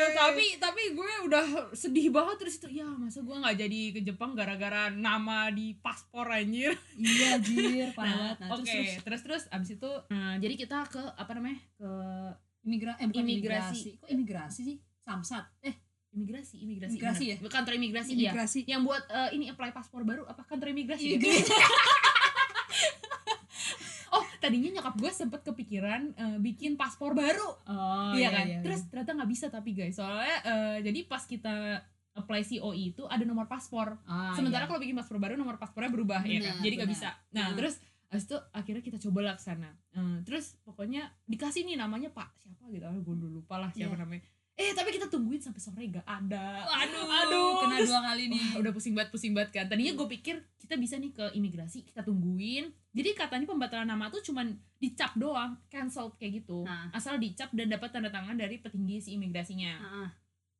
Speaker 2: Eh, tapi tapi gue udah sedih banget terus itu ya masa gue nggak jadi ke Jepang gara-gara nama di paspor anjir
Speaker 1: iya, Jir, parah
Speaker 2: nah,
Speaker 1: banget. Nah,
Speaker 2: oke
Speaker 1: terus, terus
Speaker 2: terus terus abis itu nah, jadi kita ke apa namanya ke
Speaker 1: imigra eh bukan
Speaker 2: Imigrasi.
Speaker 1: imigrasi. Kok imigrasi sih? Samsat. Eh,
Speaker 2: imigrasi imigrasi
Speaker 1: Imigrasi
Speaker 2: bener. kantor imigrasi, iya
Speaker 1: imigrasi.
Speaker 2: yang buat eh, ini apply paspor baru apa kantor imigrasi
Speaker 1: Iya,
Speaker 2: ya? oh tadinya nyokap gue sempet kepikiran eh, bikin paspor baru
Speaker 1: Oh,
Speaker 2: iya kan terus ternyata nggak bisa tapi guys soalnya eh, jadi pas kita apply COI itu ada nomor paspor
Speaker 1: Ah,
Speaker 2: sementara
Speaker 1: iya.
Speaker 2: kalau bikin paspor baru nomor paspornya berubah ya kan jadi nggak bisa nah
Speaker 1: Hmm.
Speaker 2: terus Habis itu akhirnya kita coba lah ke sana. Eh, terus pokoknya dikasih nih namanya Pak siapa gitu. Ah, gue udah lupa lah siapa
Speaker 1: Iya.
Speaker 2: namanya. Eh tapi kita tungguin sampai sore gak ada.
Speaker 1: Aduh,
Speaker 2: Aduh,
Speaker 1: kena
Speaker 2: terus-
Speaker 1: dua kali nih.
Speaker 2: Wah, udah pusing banget, pusing banget kan. Tadinya gue pikir kita bisa nih ke imigrasi, kita tungguin. Jadi katanya pembatalan nama tuh cuman dicap doang, cancel kayak gitu.
Speaker 1: Nah.
Speaker 2: Asal dicap dan dapat tanda tangan dari petinggi si imigrasinya.
Speaker 1: Heeh.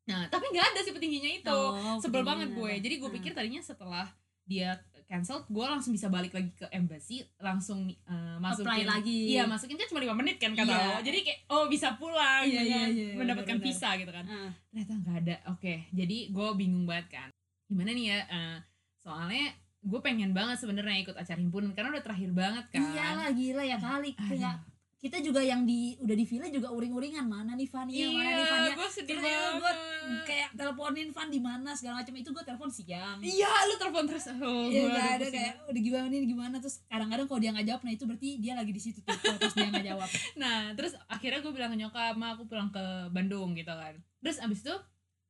Speaker 2: Nah, tapi nggak ada si petingginya itu.
Speaker 1: Oh,
Speaker 2: Sebel banget gue. Jadi gue
Speaker 1: Nah.
Speaker 2: pikir tadinya setelah dia cancel, gue langsung bisa balik lagi ke embassy, langsung eh, masukin
Speaker 1: Apply lagi.
Speaker 2: Iya, masukin kan cuma 5 menit kan kata
Speaker 1: Iya.
Speaker 2: lo. Jadi kayak oh bisa pulang
Speaker 1: Iya,
Speaker 2: dengan
Speaker 1: iya, iya,
Speaker 2: mendapatkan
Speaker 1: benar-benar.
Speaker 2: visa gitu kan.
Speaker 1: Heeh.
Speaker 2: Ternyata nggak ada. Oke, jadi gue bingung banget kan. Gimana nih ya? eh, soalnya gue pengen banget sebenarnya ikut acara himpunan karena udah terakhir banget kan.
Speaker 1: Iyalah gila ya kali
Speaker 2: Aduh.
Speaker 1: kayak kita juga yang di udah di villa juga uring-uringan mana nih Fania mana nih Fania
Speaker 2: gue sedih
Speaker 1: Terus akhirnya gue
Speaker 2: banget.
Speaker 1: kayak teleponin Van di mana segala macam. Itu gue telepon siang.
Speaker 2: Iya, lu telepon terus. Oh,
Speaker 1: Iya udah ada kayak udah gimana nih gimana? Terus kadang-kadang kalau dia nggak jawab nah itu berarti dia lagi di situ tuh pas dia nggak jawab.
Speaker 2: Nah, terus akhirnya gue bilang ke nyokap, "Ma, aku pulang ke Bandung gitu kan." Terus abis itu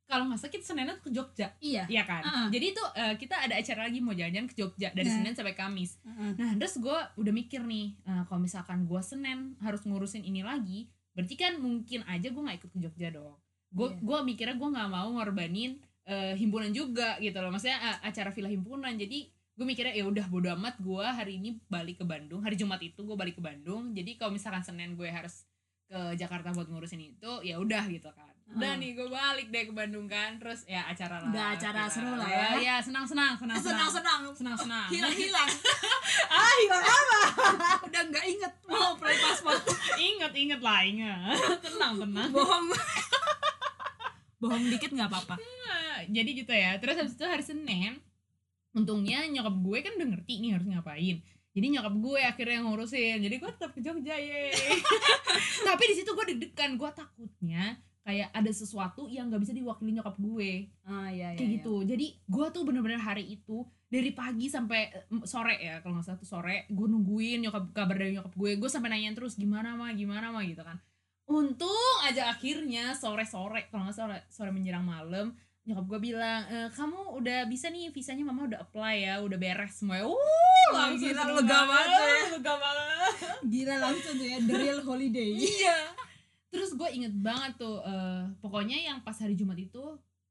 Speaker 2: kalau nggak sakit tuh ke Jogja,
Speaker 1: iya
Speaker 2: iya kan?
Speaker 1: Ah.
Speaker 2: Jadi itu eh, kita ada acara lagi mau jalan-jalan ke Jogja dari
Speaker 1: Nah.
Speaker 2: Senin sampai Kamis.
Speaker 1: Heeh.
Speaker 2: Nah, terus gue udah mikir nih, eh, kalau misalkan gue Senin harus ngurusin ini lagi, berarti kan mungkin aja gue nggak ikut ke Jogja dong. Gue
Speaker 1: Iya.
Speaker 2: gua mikirnya gue nggak mau ngorbanin eh, himpunan juga gitu loh. Maksudnya eh, acara villa himpunan. Jadi gue mikirnya ya udah bodo amat gue hari ini balik ke Bandung. Hari Jumat itu gue balik ke Bandung. Jadi kalau misalkan Senin gue harus ke Jakarta buat ngurusin itu, ya udah gitu kan. Udah
Speaker 1: Ah.
Speaker 2: nih gue balik deh ke Bandung kan. Terus ya acara lah.
Speaker 1: Udah acara
Speaker 2: villa.
Speaker 1: seru lah ya.
Speaker 2: Iya, senang-senang, senang-senang.
Speaker 1: senang-senang
Speaker 2: Senang-senang.
Speaker 1: hilang-hilang ah hilang apa udah nggak inget mau play paspor
Speaker 2: inget inget lah inget tenang tenang
Speaker 1: bohong bohong dikit nggak apa-apa
Speaker 2: Nah, jadi gitu ya terus habis itu hari senin untungnya nyokap gue kan udah ngerti nih harus ngapain jadi nyokap gue akhirnya yang ngurusin jadi gue tetap ke Jogja ye tapi di situ gue deg-degan gue takutnya kayak ada sesuatu yang nggak bisa diwakili nyokap gue.
Speaker 1: Ah iya
Speaker 2: kayak gitu. Jadi gue tuh bener-bener hari itu dari pagi sampai sore ya kalau nggak salah tuh sore gue nungguin nyokap kabar dari nyokap gue. Gue sampai nanyain terus gimana mah gimana mah gitu kan. Untung aja akhirnya sore sore kalau nggak sore sore menjelang malam nyokap gue bilang e, kamu udah bisa nih visanya mama udah apply ya udah beres. Semua uh langsung
Speaker 1: gila, lega banget.
Speaker 2: Lega banget.
Speaker 1: Gila langsung tuh ya the real holiday.
Speaker 2: Iya terus gue inget banget tuh eh, pokoknya yang pas hari Jumat itu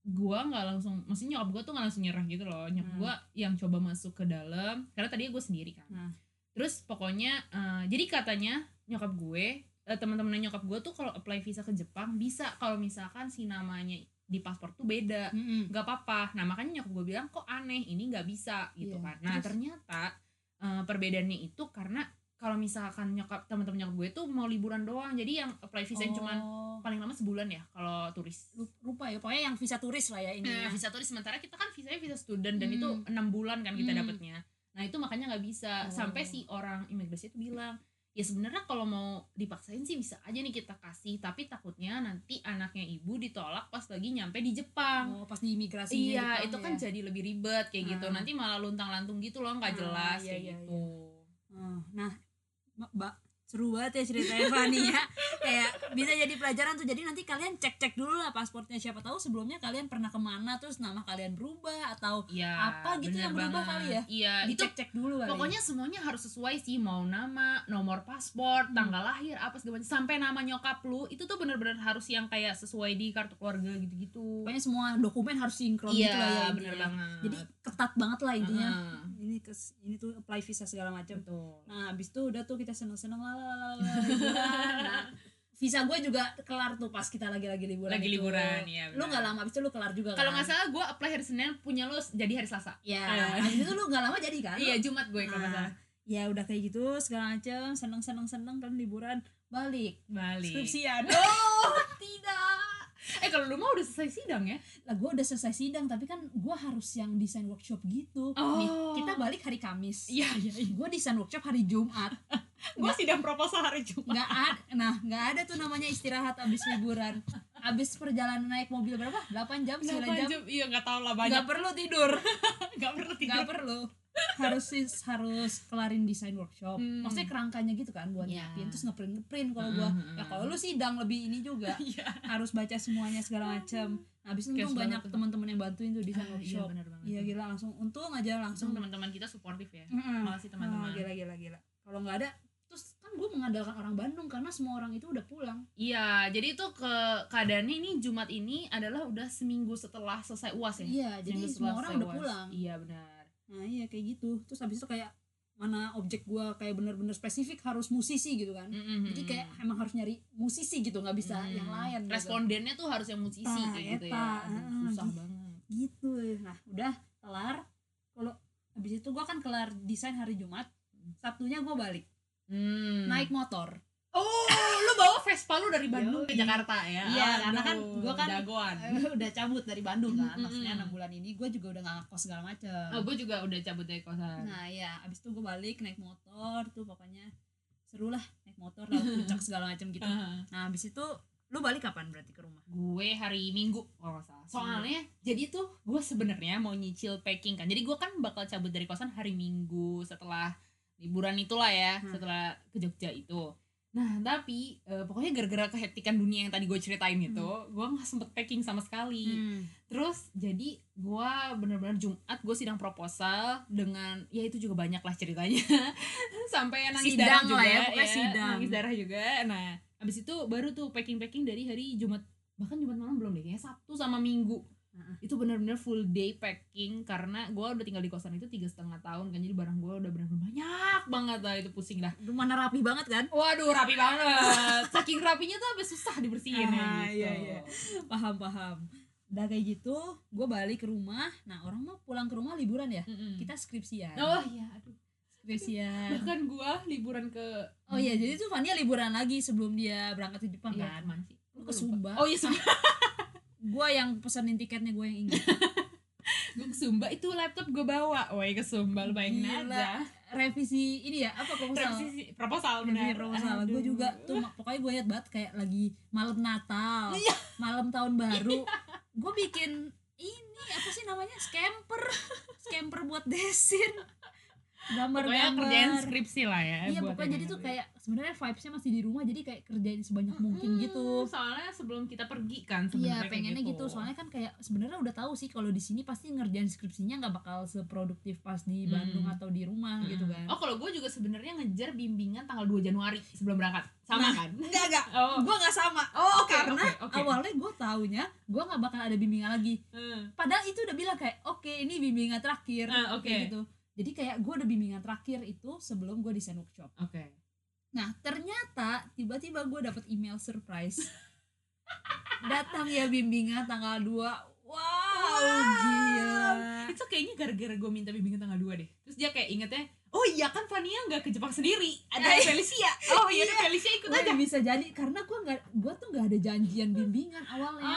Speaker 2: gue nggak langsung maksudnya nyokap gue tuh nggak langsung nyerah gitu loh nyokap
Speaker 1: Hmm.
Speaker 2: gue yang coba masuk ke dalam karena tadinya gue sendiri kan
Speaker 1: Hmm.
Speaker 2: terus pokoknya eh, jadi katanya nyokap gue eh, teman-teman nyokap gue tuh kalau apply visa ke Jepang bisa kalau misalkan si namanya di paspor tuh beda
Speaker 1: Mm-mm.
Speaker 2: nggak apa-apa nah makanya nyokap gue bilang kok aneh ini nggak bisa gitu
Speaker 1: Iya,
Speaker 2: kan nah
Speaker 1: terus?
Speaker 2: ternyata eh, perbedaannya itu karena kalau misalkan nyokap teman-teman nyokap gue tuh mau liburan doang jadi yang apply visa cuman
Speaker 1: Oh,
Speaker 2: paling lama sebulan ya kalau turis
Speaker 1: lupa ya pokoknya yang visa turis lah ya ini
Speaker 2: Nah,
Speaker 1: ya.
Speaker 2: visa turis sementara kita kan visanya visa student dan
Speaker 1: Hmm.
Speaker 2: itu enam bulan kan kita
Speaker 1: Hmm.
Speaker 2: dapatnya nah itu makanya nggak bisa
Speaker 1: Oh.
Speaker 2: sampai si orang imigrasi itu bilang ya sebenarnya kalau mau dipaksain sih bisa aja nih kita kasih tapi takutnya nanti anaknya ibu ditolak pas lagi nyampe di Jepang
Speaker 1: Oh, pas di imigrasi
Speaker 2: iya itu kan jadi lebih ribet kayak gitu
Speaker 1: Ah.
Speaker 2: nanti malah luntang lantung gitu loh nggak
Speaker 1: Ah,
Speaker 2: jelas
Speaker 1: iya,
Speaker 2: kayak
Speaker 1: iya,
Speaker 2: gitu
Speaker 1: nah Mbak, seru banget ya ceritanya Fani ya kayak bisa jadi pelajaran tuh jadi nanti kalian cek cek dulu lah pasportnya siapa tahu sebelumnya kalian pernah ke mana terus nama kalian berubah atau
Speaker 2: Iya,
Speaker 1: Apa gitu yang berubah
Speaker 2: banget.
Speaker 1: kali ya?
Speaker 2: Iya,
Speaker 1: dicek cek dulu kali ya.
Speaker 2: pokoknya semuanya harus sesuai sih mau nama nomor paspor
Speaker 1: Hmm.
Speaker 2: tanggal lahir apa segala macam sampai nama nyokap lu itu tuh bener-bener harus yang kayak sesuai di kartu keluarga gitu-gitu
Speaker 1: pokoknya semua dokumen harus sinkron
Speaker 2: iya
Speaker 1: gitu lah ya
Speaker 2: bener
Speaker 1: intinya.
Speaker 2: banget
Speaker 1: jadi ketat banget lah intinya
Speaker 2: Heeh,
Speaker 1: ini kes ini tuh apply visa segala macam.
Speaker 2: Betul.
Speaker 1: Nah habis itu udah tuh kita seneng seneng lah nah visa gue juga kelar tuh pas kita lagi-lagi liburan
Speaker 2: lagi
Speaker 1: itu.
Speaker 2: liburan ya
Speaker 1: lu nggak lama habis itu lu kelar juga
Speaker 2: kalau
Speaker 1: kan?
Speaker 2: nggak salah gue apply hari senin punya lu jadi hari selasa.
Speaker 1: Ya habis itu lu nggak lama jadi kan?
Speaker 2: Iya jumat gue kalau nggak
Speaker 1: Nah,
Speaker 2: salah.
Speaker 1: ya udah kayak gitu segala macam seneng seneng seneng kan liburan. Balik.
Speaker 2: Balik.
Speaker 1: Skripsian.
Speaker 2: Oh! tidak eh kalau lu mah udah selesai sidang ya?
Speaker 1: Lah gue udah selesai sidang tapi kan gue harus yang desain workshop gitu.
Speaker 2: Oh.
Speaker 1: nih kita balik hari Kamis.
Speaker 2: Iya. Iya
Speaker 1: gue desain workshop hari Jumat.
Speaker 2: Gue sidang proposal hari jumat.
Speaker 1: Nggak ada nah nggak ada tuh namanya istirahat abis liburan. Abis perjalanan naik mobil berapa? 8 jam 9
Speaker 2: Berapa
Speaker 1: jam?
Speaker 2: jam. Iya nggak tahu lah banyak.
Speaker 1: nggak perlu tidur.
Speaker 2: Nggak perlu tidur.
Speaker 1: nggak perlu harus sis- harus kelarin desain workshop.
Speaker 2: Hmm.
Speaker 1: maksudnya kerangkanya gitu kan buat
Speaker 2: Iya.
Speaker 1: nyiapin terus ngeprint ngeprint kalau gua.
Speaker 2: Hmm,
Speaker 1: ya kalau lu sidang lebih ini juga.
Speaker 2: Iya.
Speaker 1: Harus baca semuanya segala macam nah, habis itu banyak teman-teman yang bantuin tuh desain
Speaker 2: iya
Speaker 1: workshop.
Speaker 2: benar banget
Speaker 1: iya gila langsung untung aja langsung.
Speaker 2: Teman-teman kita suportif ya.
Speaker 1: Mm-mm.
Speaker 2: makasih teman-teman.
Speaker 1: Gila gila gila. Kalau nggak ada terus kan gue mengandalkan orang Bandung karena semua orang itu udah pulang.
Speaker 2: Iya jadi itu ke keadaannya ini Jumat ini adalah udah seminggu setelah selesai uas ya?
Speaker 1: Iya jadi semua orang udah pulang.
Speaker 2: Iya benar
Speaker 1: nah iya kayak gitu terus habis itu kayak mana objek gua kayak bener-bener spesifik harus musisi gitu kan
Speaker 2: Mm-mm.
Speaker 1: jadi kayak emang harus nyari musisi gitu nggak bisa
Speaker 2: Mm.
Speaker 1: yang lain gitu.
Speaker 2: respondennya tuh harus yang musisi kayak gitu ya Aduh,
Speaker 1: ah,
Speaker 2: susah
Speaker 1: gitu.
Speaker 2: banget
Speaker 1: gitu nah udah kelar kalau habis itu gua kan kelar desain hari Jumat Sabtunya gua balik
Speaker 2: hmm.
Speaker 1: naik motor
Speaker 2: oh lu bawa Vespa lu dari Bandung ke. Jakarta ya?
Speaker 1: Iya, karena kan
Speaker 2: Aduh,
Speaker 1: gua kan-
Speaker 2: jagoan.
Speaker 1: udah cabut dari Bandung kan
Speaker 2: Mm-mm.
Speaker 1: maksudnya enam bulan ini gue juga udah gak ngekos segala macem.
Speaker 2: Oh, gue juga udah cabut dari kosan.
Speaker 1: Nah ya abis itu gue balik naik motor tuh pokoknya seru lah naik motor laut puncak segala macam gitu.
Speaker 2: Ah.
Speaker 1: nah habis itu lu balik kapan berarti ke rumah?
Speaker 2: Gue hari minggu kalau nggak salah. Soalnya jadi tuh gue sebenarnya mau nyicil packing kan. Jadi gue kan bakal cabut dari kosan hari minggu setelah liburan itulah ya
Speaker 1: Hmm.
Speaker 2: setelah ke Jogja itu nah tapi eh, pokoknya gara-gara kehektikan dunia yang tadi gue ceritain itu gue nggak sempet packing sama sekali.
Speaker 1: Hmm.
Speaker 2: terus jadi gue bener-bener Jumat gue sidang proposal dengan ya itu juga banyak lah ceritanya. Sampai nangis darah
Speaker 1: Sidang
Speaker 2: juga
Speaker 1: ya, pokoknya sidang.
Speaker 2: nangis darah juga. Nah abis itu baru tuh packing packing dari hari Jumat bahkan Jumat malam belum deh kayaknya Sabtu sama Minggu
Speaker 1: Heeh.
Speaker 2: itu bener-bener full day packing karena gue udah tinggal di kosan itu tiga setengah tahun kan jadi barang gue udah bener-bener banyak banget lah itu pusing dah
Speaker 1: lu mana rapi banget kan
Speaker 2: waduh rapi banget saking rapinya tuh sampai susah dibersihin ya
Speaker 1: Ah,
Speaker 2: gitu
Speaker 1: iya, iya. paham paham udah kayak gitu gue balik ke rumah nah orang mau pulang ke rumah liburan ya
Speaker 2: Mm-mm.
Speaker 1: kita skripsian
Speaker 2: oh iya aduh
Speaker 1: skripsian
Speaker 2: bahkan gua liburan ke
Speaker 1: oh iya jadi tuh Fania liburan lagi sebelum dia berangkat ke Jepang
Speaker 2: Iya,
Speaker 1: kan
Speaker 2: ke mana sih?
Speaker 1: Lu
Speaker 2: Gua
Speaker 1: ke. Sumba.
Speaker 2: Oh iya Sumba.
Speaker 1: gue yang pesenin tiketnya gue yang ingat.
Speaker 2: Gua ke Sumba itu laptop gue bawa. Woi ke Sumba lu bayangin aja.
Speaker 1: revisi ini ya apa proposal?
Speaker 2: Revisi proposal
Speaker 1: Revisi
Speaker 2: benar.
Speaker 1: proposal. Gue juga tuh pokoknya gue liat banget kayak lagi malam Natal
Speaker 2: Iya.
Speaker 1: malam tahun baru. Gue bikin ini apa sih namanya? Scamper. Scamper buat desin
Speaker 2: Pokoknya
Speaker 1: gambar-gambar
Speaker 2: kerjaan skripsi lah ya.
Speaker 1: iya pokoknya jadi tuh kayak sebenarnya vibesnya masih di rumah jadi kayak kerjain sebanyak mungkin
Speaker 2: Hmm,
Speaker 1: gitu
Speaker 2: Soalnya sebelum kita pergi kan
Speaker 1: Iya
Speaker 2: sebenarnya
Speaker 1: pengennya gitu. soalnya kan kayak sebenarnya udah tahu sih kalau di sini pasti ngerjain skripsinya nggak bakal seproduktif pas di
Speaker 2: Hmm.
Speaker 1: Bandung atau di rumah gitu
Speaker 2: Mm.
Speaker 1: kan.
Speaker 2: Oh kalau gue juga sebenarnya ngejar bimbingan tanggal 2 Januari sebelum berangkat. Sama
Speaker 1: Nah,
Speaker 2: kan?
Speaker 1: Enggak enggak,
Speaker 2: Oh.
Speaker 1: gue nggak sama.
Speaker 2: Oh, oke,
Speaker 1: karena
Speaker 2: oke, oke.
Speaker 1: awalnya gue taunya gue nggak bakal ada bimbingan lagi.
Speaker 2: Hmm.
Speaker 1: Padahal itu udah bilang kayak oke ini bimbingan terakhir.
Speaker 2: Ah, oke.
Speaker 1: kayak gitu. Jadi kayak gue ada bimbingan terakhir itu sebelum gue desain workshop.
Speaker 2: Oke.
Speaker 1: Nah ternyata tiba-tiba gue dapet email surprise. Datang ya bimbingan tanggal 2 Wow, gila.
Speaker 2: Itu kayaknya gara-gara gue minta bimbingan tanggal 2 deh. Terus dia kayak ingetnya, oh iya kan Fania nggak ke Jepang sendiri, ada
Speaker 1: Eh,
Speaker 2: Felicia. Oh iya, ada Felicia ikut aja.
Speaker 1: bisa jadi karena gue nggak gue tuh nggak ada janjian bimbingan awalnya.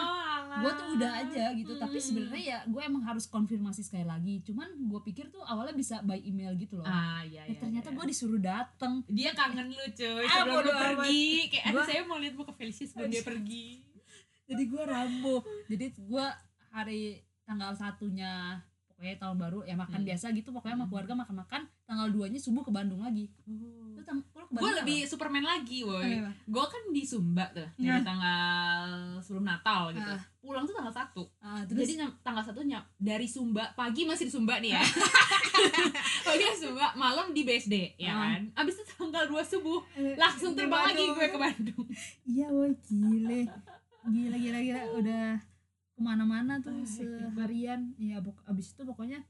Speaker 1: gue tuh udah aja gitu tapi
Speaker 2: Hmm.
Speaker 1: sebenarnya ya gue emang harus konfirmasi sekali lagi cuman gue pikir tuh awalnya bisa by email gitu loh
Speaker 2: Ah iya
Speaker 1: eh
Speaker 2: iya.
Speaker 1: ternyata
Speaker 2: iya.
Speaker 1: gue disuruh dateng
Speaker 2: dia kangen lu cuy
Speaker 1: Ah,
Speaker 2: sebelum lu
Speaker 1: bodo amat.
Speaker 2: pergi kayak aduh
Speaker 1: Gua-
Speaker 2: saya mau lihat muka Felicia sebelum dia pergi
Speaker 1: jadi gue rambo jadi gue hari tanggal satunya pokoknya tahun baru ya makan
Speaker 2: Hmm.
Speaker 1: biasa gitu pokoknya sama
Speaker 2: Hmm.
Speaker 1: keluarga makan makan tanggal 2 nya subuh ke Bandung lagi. Tang- lu ke
Speaker 2: gue lebih Superman lagi woi
Speaker 1: Apa?
Speaker 2: gue kan di Sumba tuh dari
Speaker 1: Nah.
Speaker 2: tanggal sebelum Natal gitu.
Speaker 1: Ah.
Speaker 2: pulang tuh tanggal satu.
Speaker 1: Ah, terus?
Speaker 2: Jadi tanggal satu nyam, dari Sumba pagi masih di Sumba nih ya. Pagi di Sumba malam di BSD ya
Speaker 1: Ah.
Speaker 2: kan? Abis itu tanggal 2 subuh
Speaker 1: eh,
Speaker 2: langsung terbang lagi gue ke Bandung.
Speaker 1: Iya woi gile. Gila gila gila udah ke mana-mana tuh
Speaker 2: Ah,
Speaker 1: seharian. Ya abis itu pokoknya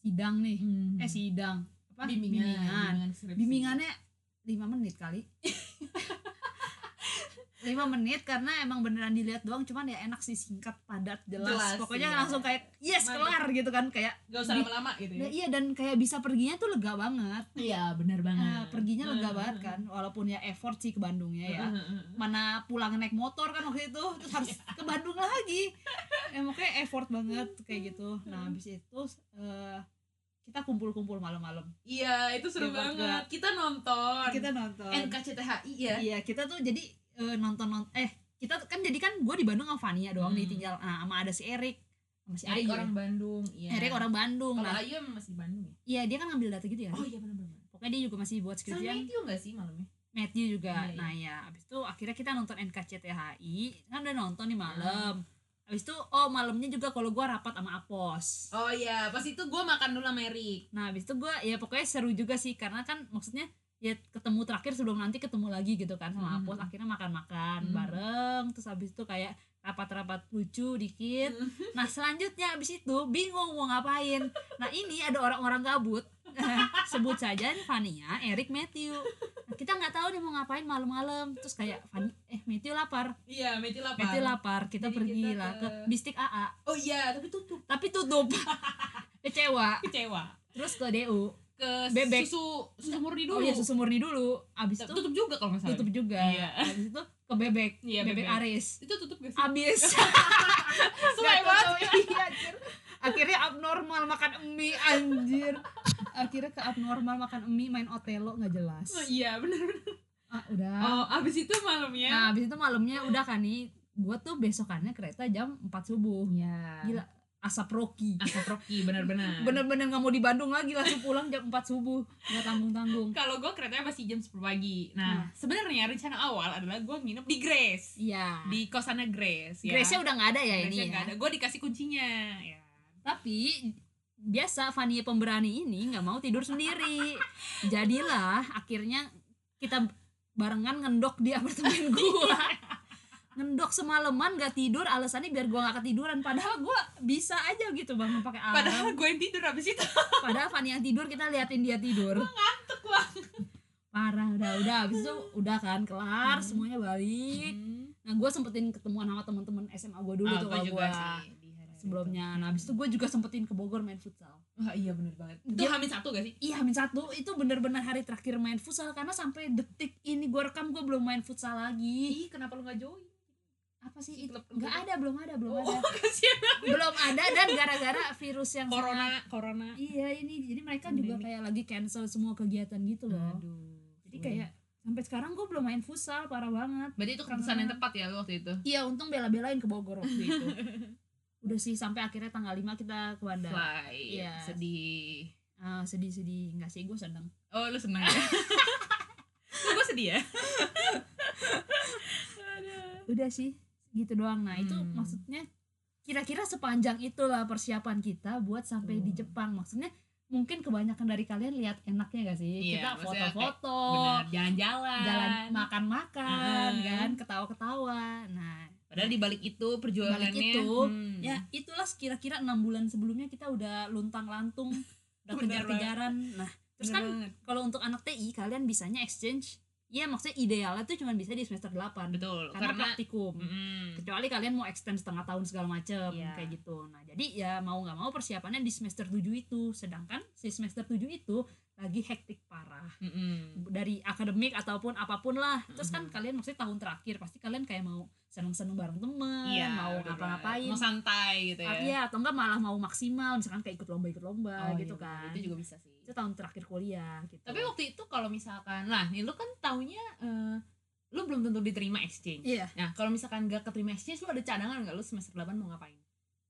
Speaker 1: sidang nih. Eh sidang. Apa?
Speaker 2: Bimbingan
Speaker 1: bimbingan. bimbingannya lima menit kali lima menit karena emang beneran dilihat doang cuman ya enak sih singkat padat jelas,
Speaker 2: Jelas,
Speaker 1: pokoknya
Speaker 2: iya.
Speaker 1: langsung kayak yes
Speaker 2: Mantap.
Speaker 1: kelar gitu kan kayak
Speaker 2: gak usah lama-lama gitu
Speaker 1: nah,
Speaker 2: ya
Speaker 1: iya dan kayak bisa perginya tuh lega banget.
Speaker 2: Iya benar banget.
Speaker 1: Nah, perginya lega
Speaker 2: Hmm.
Speaker 1: banget kan walaupun ya effort sih ke Bandungnya ya.
Speaker 2: Hmm.
Speaker 1: mana pulang naik motor kan waktu itu terus harus ke Bandung lagi. Ya makanya effort banget kayak gitu. Nah habis itu eh, kita kumpul-kumpul malam-malam.
Speaker 2: Iya itu seru
Speaker 1: Iya,
Speaker 2: banget
Speaker 1: banget.
Speaker 2: kita nonton.
Speaker 1: Kita nonton.
Speaker 2: NKCTHI ya.
Speaker 1: Iya kita tuh jadi eh, nonton nonton eh kita kan jadi kan gue di Bandung sama Fania doang
Speaker 2: Hmm.
Speaker 1: ditinggal nah, sama ada si Erik sama si
Speaker 2: Erik orang Bandung iya.
Speaker 1: Erik orang Bandung
Speaker 2: kalau
Speaker 1: nah
Speaker 2: Ayu emang masih di Bandung ya?
Speaker 1: Iya dia kan ngambil data gitu ya.
Speaker 2: Oh iya benar-benar
Speaker 1: pokoknya dia juga masih buat
Speaker 2: sama
Speaker 1: skripsian.
Speaker 2: Matthew gak sih malamnya
Speaker 1: Matthew juga.
Speaker 2: Iya, iya.
Speaker 1: nah ya abis itu akhirnya kita nonton NKCTHI kan udah nonton nih malam. Abis itu oh malamnya juga kalau gue rapat sama Apos.
Speaker 2: Oh iya. Pas itu gue makan dulu sama Erik
Speaker 1: nah abis itu gue ya pokoknya seru juga sih. Karena kan maksudnya ya ketemu terakhir sebelum nanti ketemu lagi gitu kan sama. Apos akhirnya makan-makan
Speaker 2: Mhm.
Speaker 1: bareng terus abis itu kayak rapat-rapat lucu dikit. Nah selanjutnya abis itu bingung mau ngapain. Nah ini ada orang-orang gabut. Sebut saja nih Fania, Erik, Matthew. Nah, kita nggak tahu nih mau ngapain malam-malam. Terus kayak Fani, eh Matthew lapar.
Speaker 2: Iya Matthew lapar.
Speaker 1: Matthew lapar kita
Speaker 2: Jadi
Speaker 1: pergi
Speaker 2: kita
Speaker 1: lah ke
Speaker 2: ke-
Speaker 1: Bistik AA
Speaker 2: oh iya tapi tutup.
Speaker 1: Tapi tutup. Kecewa.
Speaker 2: Kecewa.
Speaker 1: Terus ke DU
Speaker 2: ke
Speaker 1: Bebek.
Speaker 2: susu susu murni dulu
Speaker 1: oh iya susu murni dulu. Abis itu
Speaker 2: tutup juga kalau nggak salah.
Speaker 1: tutup juga.
Speaker 2: Iya.
Speaker 1: abis itu ke bebek.
Speaker 2: Iya,
Speaker 1: bebek,
Speaker 2: bebek.
Speaker 1: Aris.
Speaker 2: Itu tutup gak sih?
Speaker 1: Abis.
Speaker 2: Sesuai
Speaker 1: Nggak
Speaker 2: banget.
Speaker 1: Iya, anjir. akhirnya abnormal makan mie anjir. Akhirnya ke abnormal makan mie main Otelo nggak jelas.
Speaker 2: Oh, iya bener bener.
Speaker 1: Ah, udah.
Speaker 2: Oh, abis itu malamnya.
Speaker 1: nah habis itu malamnya udah kan nih. Gue tuh besokannya kereta jam 4 subuh.
Speaker 2: Ya.
Speaker 1: gila asap rocky
Speaker 2: Asap Rocky benar-benar.
Speaker 1: bener-bener nggak mau di Bandung lagi langsung pulang jam 4 subuh nggak tanggung tanggung
Speaker 2: Kalau gue keretanya masih jam 10 pagi. Nah,
Speaker 1: Nah.
Speaker 2: sebenarnya rencana awal adalah gue nginep di Grace.
Speaker 1: iya
Speaker 2: Di kosannya Grace ya.
Speaker 1: Grace-nya udah nggak ada ya ini
Speaker 2: Grace-nya
Speaker 1: ya.
Speaker 2: ada. Gue dikasih kuncinya ya.
Speaker 1: tapi biasa Fania pemberani ini nggak mau tidur sendiri jadilah akhirnya kita barengan ngendok di apartemen gua ngendok semalaman gak tidur alasannya biar gua gak ketiduran. Padahal gua bisa aja gitu bangun pakai alarm.
Speaker 2: Padahal gue yang tidur abis itu.
Speaker 1: padahal Fania yang tidur kita liatin dia tidur.
Speaker 2: Ngantuk banget.
Speaker 1: parah udah udah. Habis itu udah kan kelar semuanya balik. Nah gue sempetin ketemuan sama teman-teman SMA gue dulu
Speaker 2: Ah,
Speaker 1: tuh
Speaker 2: gua
Speaker 1: kalau gue sebelumnya. Nah habis itu gue juga sempetin ke Bogor main futsal.
Speaker 2: Wah, iya bener banget. Itu
Speaker 1: Dia-
Speaker 2: hamil satu gak sih?
Speaker 1: Iya Hamin satu. Itu bener-bener hari terakhir main futsal karena sampai detik ini gue rekam gue belum main futsal lagi.
Speaker 2: Ih, kenapa lu gak join?
Speaker 1: Apa sih
Speaker 2: Si
Speaker 1: itu nggak ada belum ada belum
Speaker 2: Oh,
Speaker 1: ada
Speaker 2: kasihan.
Speaker 1: belum ada dan gara-gara virus yang
Speaker 2: Corona,
Speaker 1: sangat-
Speaker 2: corona.
Speaker 1: iya ini jadi mereka juga kayak lagi cancel semua kegiatan gitu loh
Speaker 2: Aduh.
Speaker 1: jadi kayak sampai sekarang gue belum main futsal parah banget
Speaker 2: Berarti itu keputusan yang tepat ya waktu itu.
Speaker 1: iya untung bela-belain ke Bogor waktu itu udah sih sampai akhirnya tanggal 5 kita ke Banda
Speaker 2: Fly.
Speaker 1: Iya.
Speaker 2: Sedih.
Speaker 1: Ah, sedih-sedih nggak sih gue seneng
Speaker 2: Oh, lu seneng ya? gue sedih ya?
Speaker 1: udah sih gitu doang nah itu
Speaker 2: Hmm.
Speaker 1: maksudnya kira-kira sepanjang itulah persiapan kita buat sampai di
Speaker 2: Hmm.
Speaker 1: Jepang maksudnya mungkin kebanyakan dari kalian lihat enaknya gak sih
Speaker 2: Iya,
Speaker 1: kita foto-foto
Speaker 2: jalan-jalan.
Speaker 1: jalan makan-makan
Speaker 2: Hmm.
Speaker 1: kan ketawa-ketawa nah
Speaker 2: Padahal di balik itu perjuangannya
Speaker 1: Balik itu,
Speaker 2: hmm.
Speaker 1: ya itulah kira-kira enam bulan sebelumnya kita udah luntang lantung udah kejar-kejaran nah terus
Speaker 2: Bener
Speaker 1: kan kalau untuk anak TI kalian bisanya exchange ya maksudnya idealnya tuh cuma bisa di semester 8
Speaker 2: betul
Speaker 1: karena,
Speaker 2: karena
Speaker 1: praktikum.
Speaker 2: Mm-mm.
Speaker 1: kecuali kalian mau extend setengah tahun segala macem
Speaker 2: Iya.
Speaker 1: kayak gitu. Nah jadi ya mau nggak mau persiapannya di semester 7 itu. Sedangkan si semester 7 itu lagi hektik parah.
Speaker 2: Mm-mm.
Speaker 1: dari akademik ataupun apa pun lah. Terus kan kalian maksudnya tahun terakhir pasti kalian kayak mau seneng-seneng bareng temen
Speaker 2: Iya,
Speaker 1: mau ngapa-ngapain.
Speaker 2: Mau santai gitu ya.
Speaker 1: Iya atau enggak malah mau maksimal misalkan kayak ikut lomba ikut lomba
Speaker 2: Oh,
Speaker 1: gitu
Speaker 2: iya,
Speaker 1: kan.
Speaker 2: Itu juga bisa sih
Speaker 1: itu tahun terakhir kuliah gitu.
Speaker 2: Tapi waktu itu kalau misalkan lah nih lu kan taunya eh, lu belum tentu diterima exchange
Speaker 1: iya.
Speaker 2: Nah kalau misalkan gak keterima exchange lu ada cadangan nggak? Lu semester 8 mau ngapain?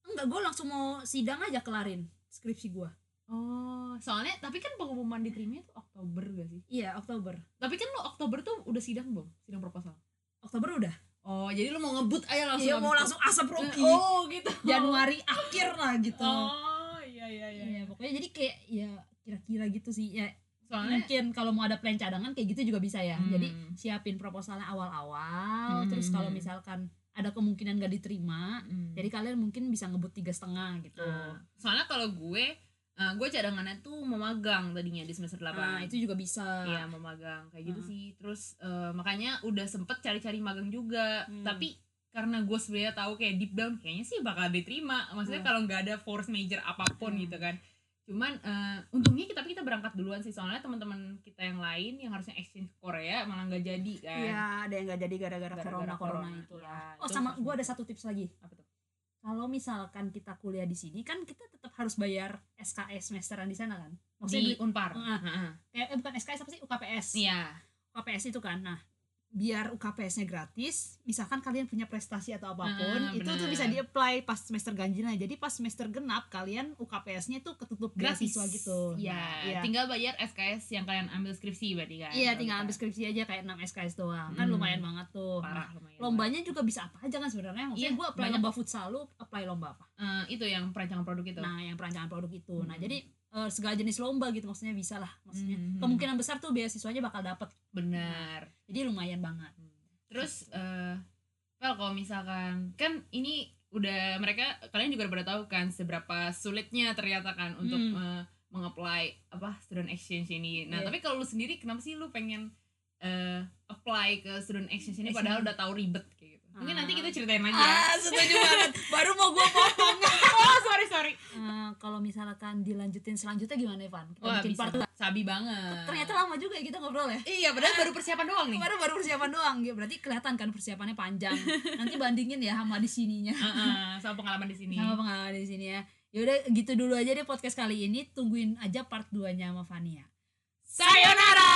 Speaker 1: Enggak gue langsung mau sidang aja kelarin skripsi gue
Speaker 2: oh soalnya tapi kan pengumuman diterimanya tuh Oktober gak sih?
Speaker 1: Iya Oktober.
Speaker 2: Tapi kan lu Oktober tuh udah sidang belum? Sidang proposal?
Speaker 1: Oktober udah.
Speaker 2: Oh jadi lu mau ngebut aja langsung
Speaker 1: iya mau
Speaker 2: itu?
Speaker 1: langsung asap rocky.
Speaker 2: oh gitu.
Speaker 1: Januari akhir lah gitu.
Speaker 2: Oh iya iya iya
Speaker 1: Iya, pokoknya jadi kayak ya kira-kira gitu sih ya
Speaker 2: soalnya
Speaker 1: mungkin kalau mau ada plan cadangan kayak gitu juga bisa ya
Speaker 2: Hmm.
Speaker 1: jadi siapin proposalnya awal-awal
Speaker 2: Hmm,
Speaker 1: terus
Speaker 2: hmm,
Speaker 1: kalau
Speaker 2: hmm.
Speaker 1: misalkan ada kemungkinan gak diterima
Speaker 2: Mm.
Speaker 1: jadi kalian mungkin bisa ngebut tiga setengah gitu
Speaker 2: Nah, soalnya kalau gue uh, gue cadangannya tuh mau magang tadinya di semester 8
Speaker 1: nah itu juga bisa
Speaker 2: Iya mau magang kayak gitu
Speaker 1: Hmm.
Speaker 2: sih terus uh, makanya udah sempet cari-cari magang juga
Speaker 1: Hmm.
Speaker 2: tapi karena gue sebenarnya tahu kayak deep down kayaknya sih bakal diterima maksudnya
Speaker 1: Hmm.
Speaker 2: kalau nggak ada force major apa pun
Speaker 1: Hmm.
Speaker 2: gitu kan cuman uh, untungnya kita tapi kita berangkat duluan sih soalnya teman-teman kita yang lain yang harusnya exchange ke Korea malah nggak jadi kan
Speaker 1: Iya, ada yang gak jadi gara-gara corona corona
Speaker 2: corona,
Speaker 1: itu
Speaker 2: iya,
Speaker 1: lah.
Speaker 2: itu
Speaker 1: Oh sama gue ada satu tips lagi.
Speaker 2: apa tuh
Speaker 1: Kalau misalkan kita kuliah di sini kan kita tetap harus bayar SKS semesteran di sana kan. Maksudnya
Speaker 2: di
Speaker 1: duit-
Speaker 2: unpar
Speaker 1: Ah.
Speaker 2: Heeh.
Speaker 1: kayak eh, bukan SKS apa sih UKPS.
Speaker 2: iya
Speaker 1: UKPS itu kan. Nah, biar UKPS-nya gratis, misalkan kalian punya prestasi atau apa pun,
Speaker 2: Ah,
Speaker 1: itu tuh bisa di-apply pas semester ganjilnya. Jadi pas semester genap kalian UKPS-nya tuh ketutup
Speaker 2: gratis
Speaker 1: beasiswa gitu.
Speaker 2: Iya,
Speaker 1: Nah, iya.
Speaker 2: tinggal bayar SKS yang kalian ambil skripsi berarti kan
Speaker 1: Iya, tinggal ambil skripsi aja kayak 6 SKS doang. Kan
Speaker 2: Hmm.
Speaker 1: lumayan banget tuh.
Speaker 2: parah
Speaker 1: Nah,
Speaker 2: lumayan
Speaker 1: lombanya juga bisa apa aja kan sebenarnya. Maksudnya
Speaker 2: Iya,
Speaker 1: gue apply
Speaker 2: banyak.
Speaker 1: lomba futsal, lu apply lomba apa?
Speaker 2: Eh, itu yang perancangan produk itu
Speaker 1: Nah, yang perancangan produk itu. Nah,
Speaker 2: Hmm.
Speaker 1: jadi eh, segala jenis lomba gitu maksudnya bisa lah. Maksudnya
Speaker 2: Hmm.
Speaker 1: kemungkinan besar tuh beasiswanya bakal dapet.
Speaker 2: benar
Speaker 1: Jadi lumayan banget.
Speaker 2: terus eh Pel kalau misalkan kan ini udah mereka kalian juga udah tahu kan seberapa sulitnya ternyata kan untuk
Speaker 1: Hmm.
Speaker 2: eh, mengapply apa student exchange ini nah
Speaker 1: Iya.
Speaker 2: tapi kalau lu sendiri kenapa sih lu pengen eh, apply ke student exchange ini
Speaker 1: Exchange.
Speaker 2: padahal udah tahu ribet mungkin nanti kita ceritain aja
Speaker 1: Ah, setuju banget. Baru mau gue potong.
Speaker 2: oh sorry sorry
Speaker 1: Eh, kalau misalkan dilanjutin selanjutnya gimana, Evan? Kita
Speaker 2: wah
Speaker 1: bikin
Speaker 2: bisa
Speaker 1: part dua.
Speaker 2: sabi banget
Speaker 1: Ternyata lama juga ya kita ngobrol ya.
Speaker 2: iya padahal baru persiapan doang nih
Speaker 1: Baru baru persiapan doang, ya berarti kelihatan kan persiapannya panjang. Nanti bandingin ya sama di sininya.
Speaker 2: Heeh, sama pengalaman di sini
Speaker 1: Sama pengalaman di sini ya. Yaudah gitu dulu aja deh podcast kali ini. Tungguin aja part 2-nya sama Fania.
Speaker 2: sayonara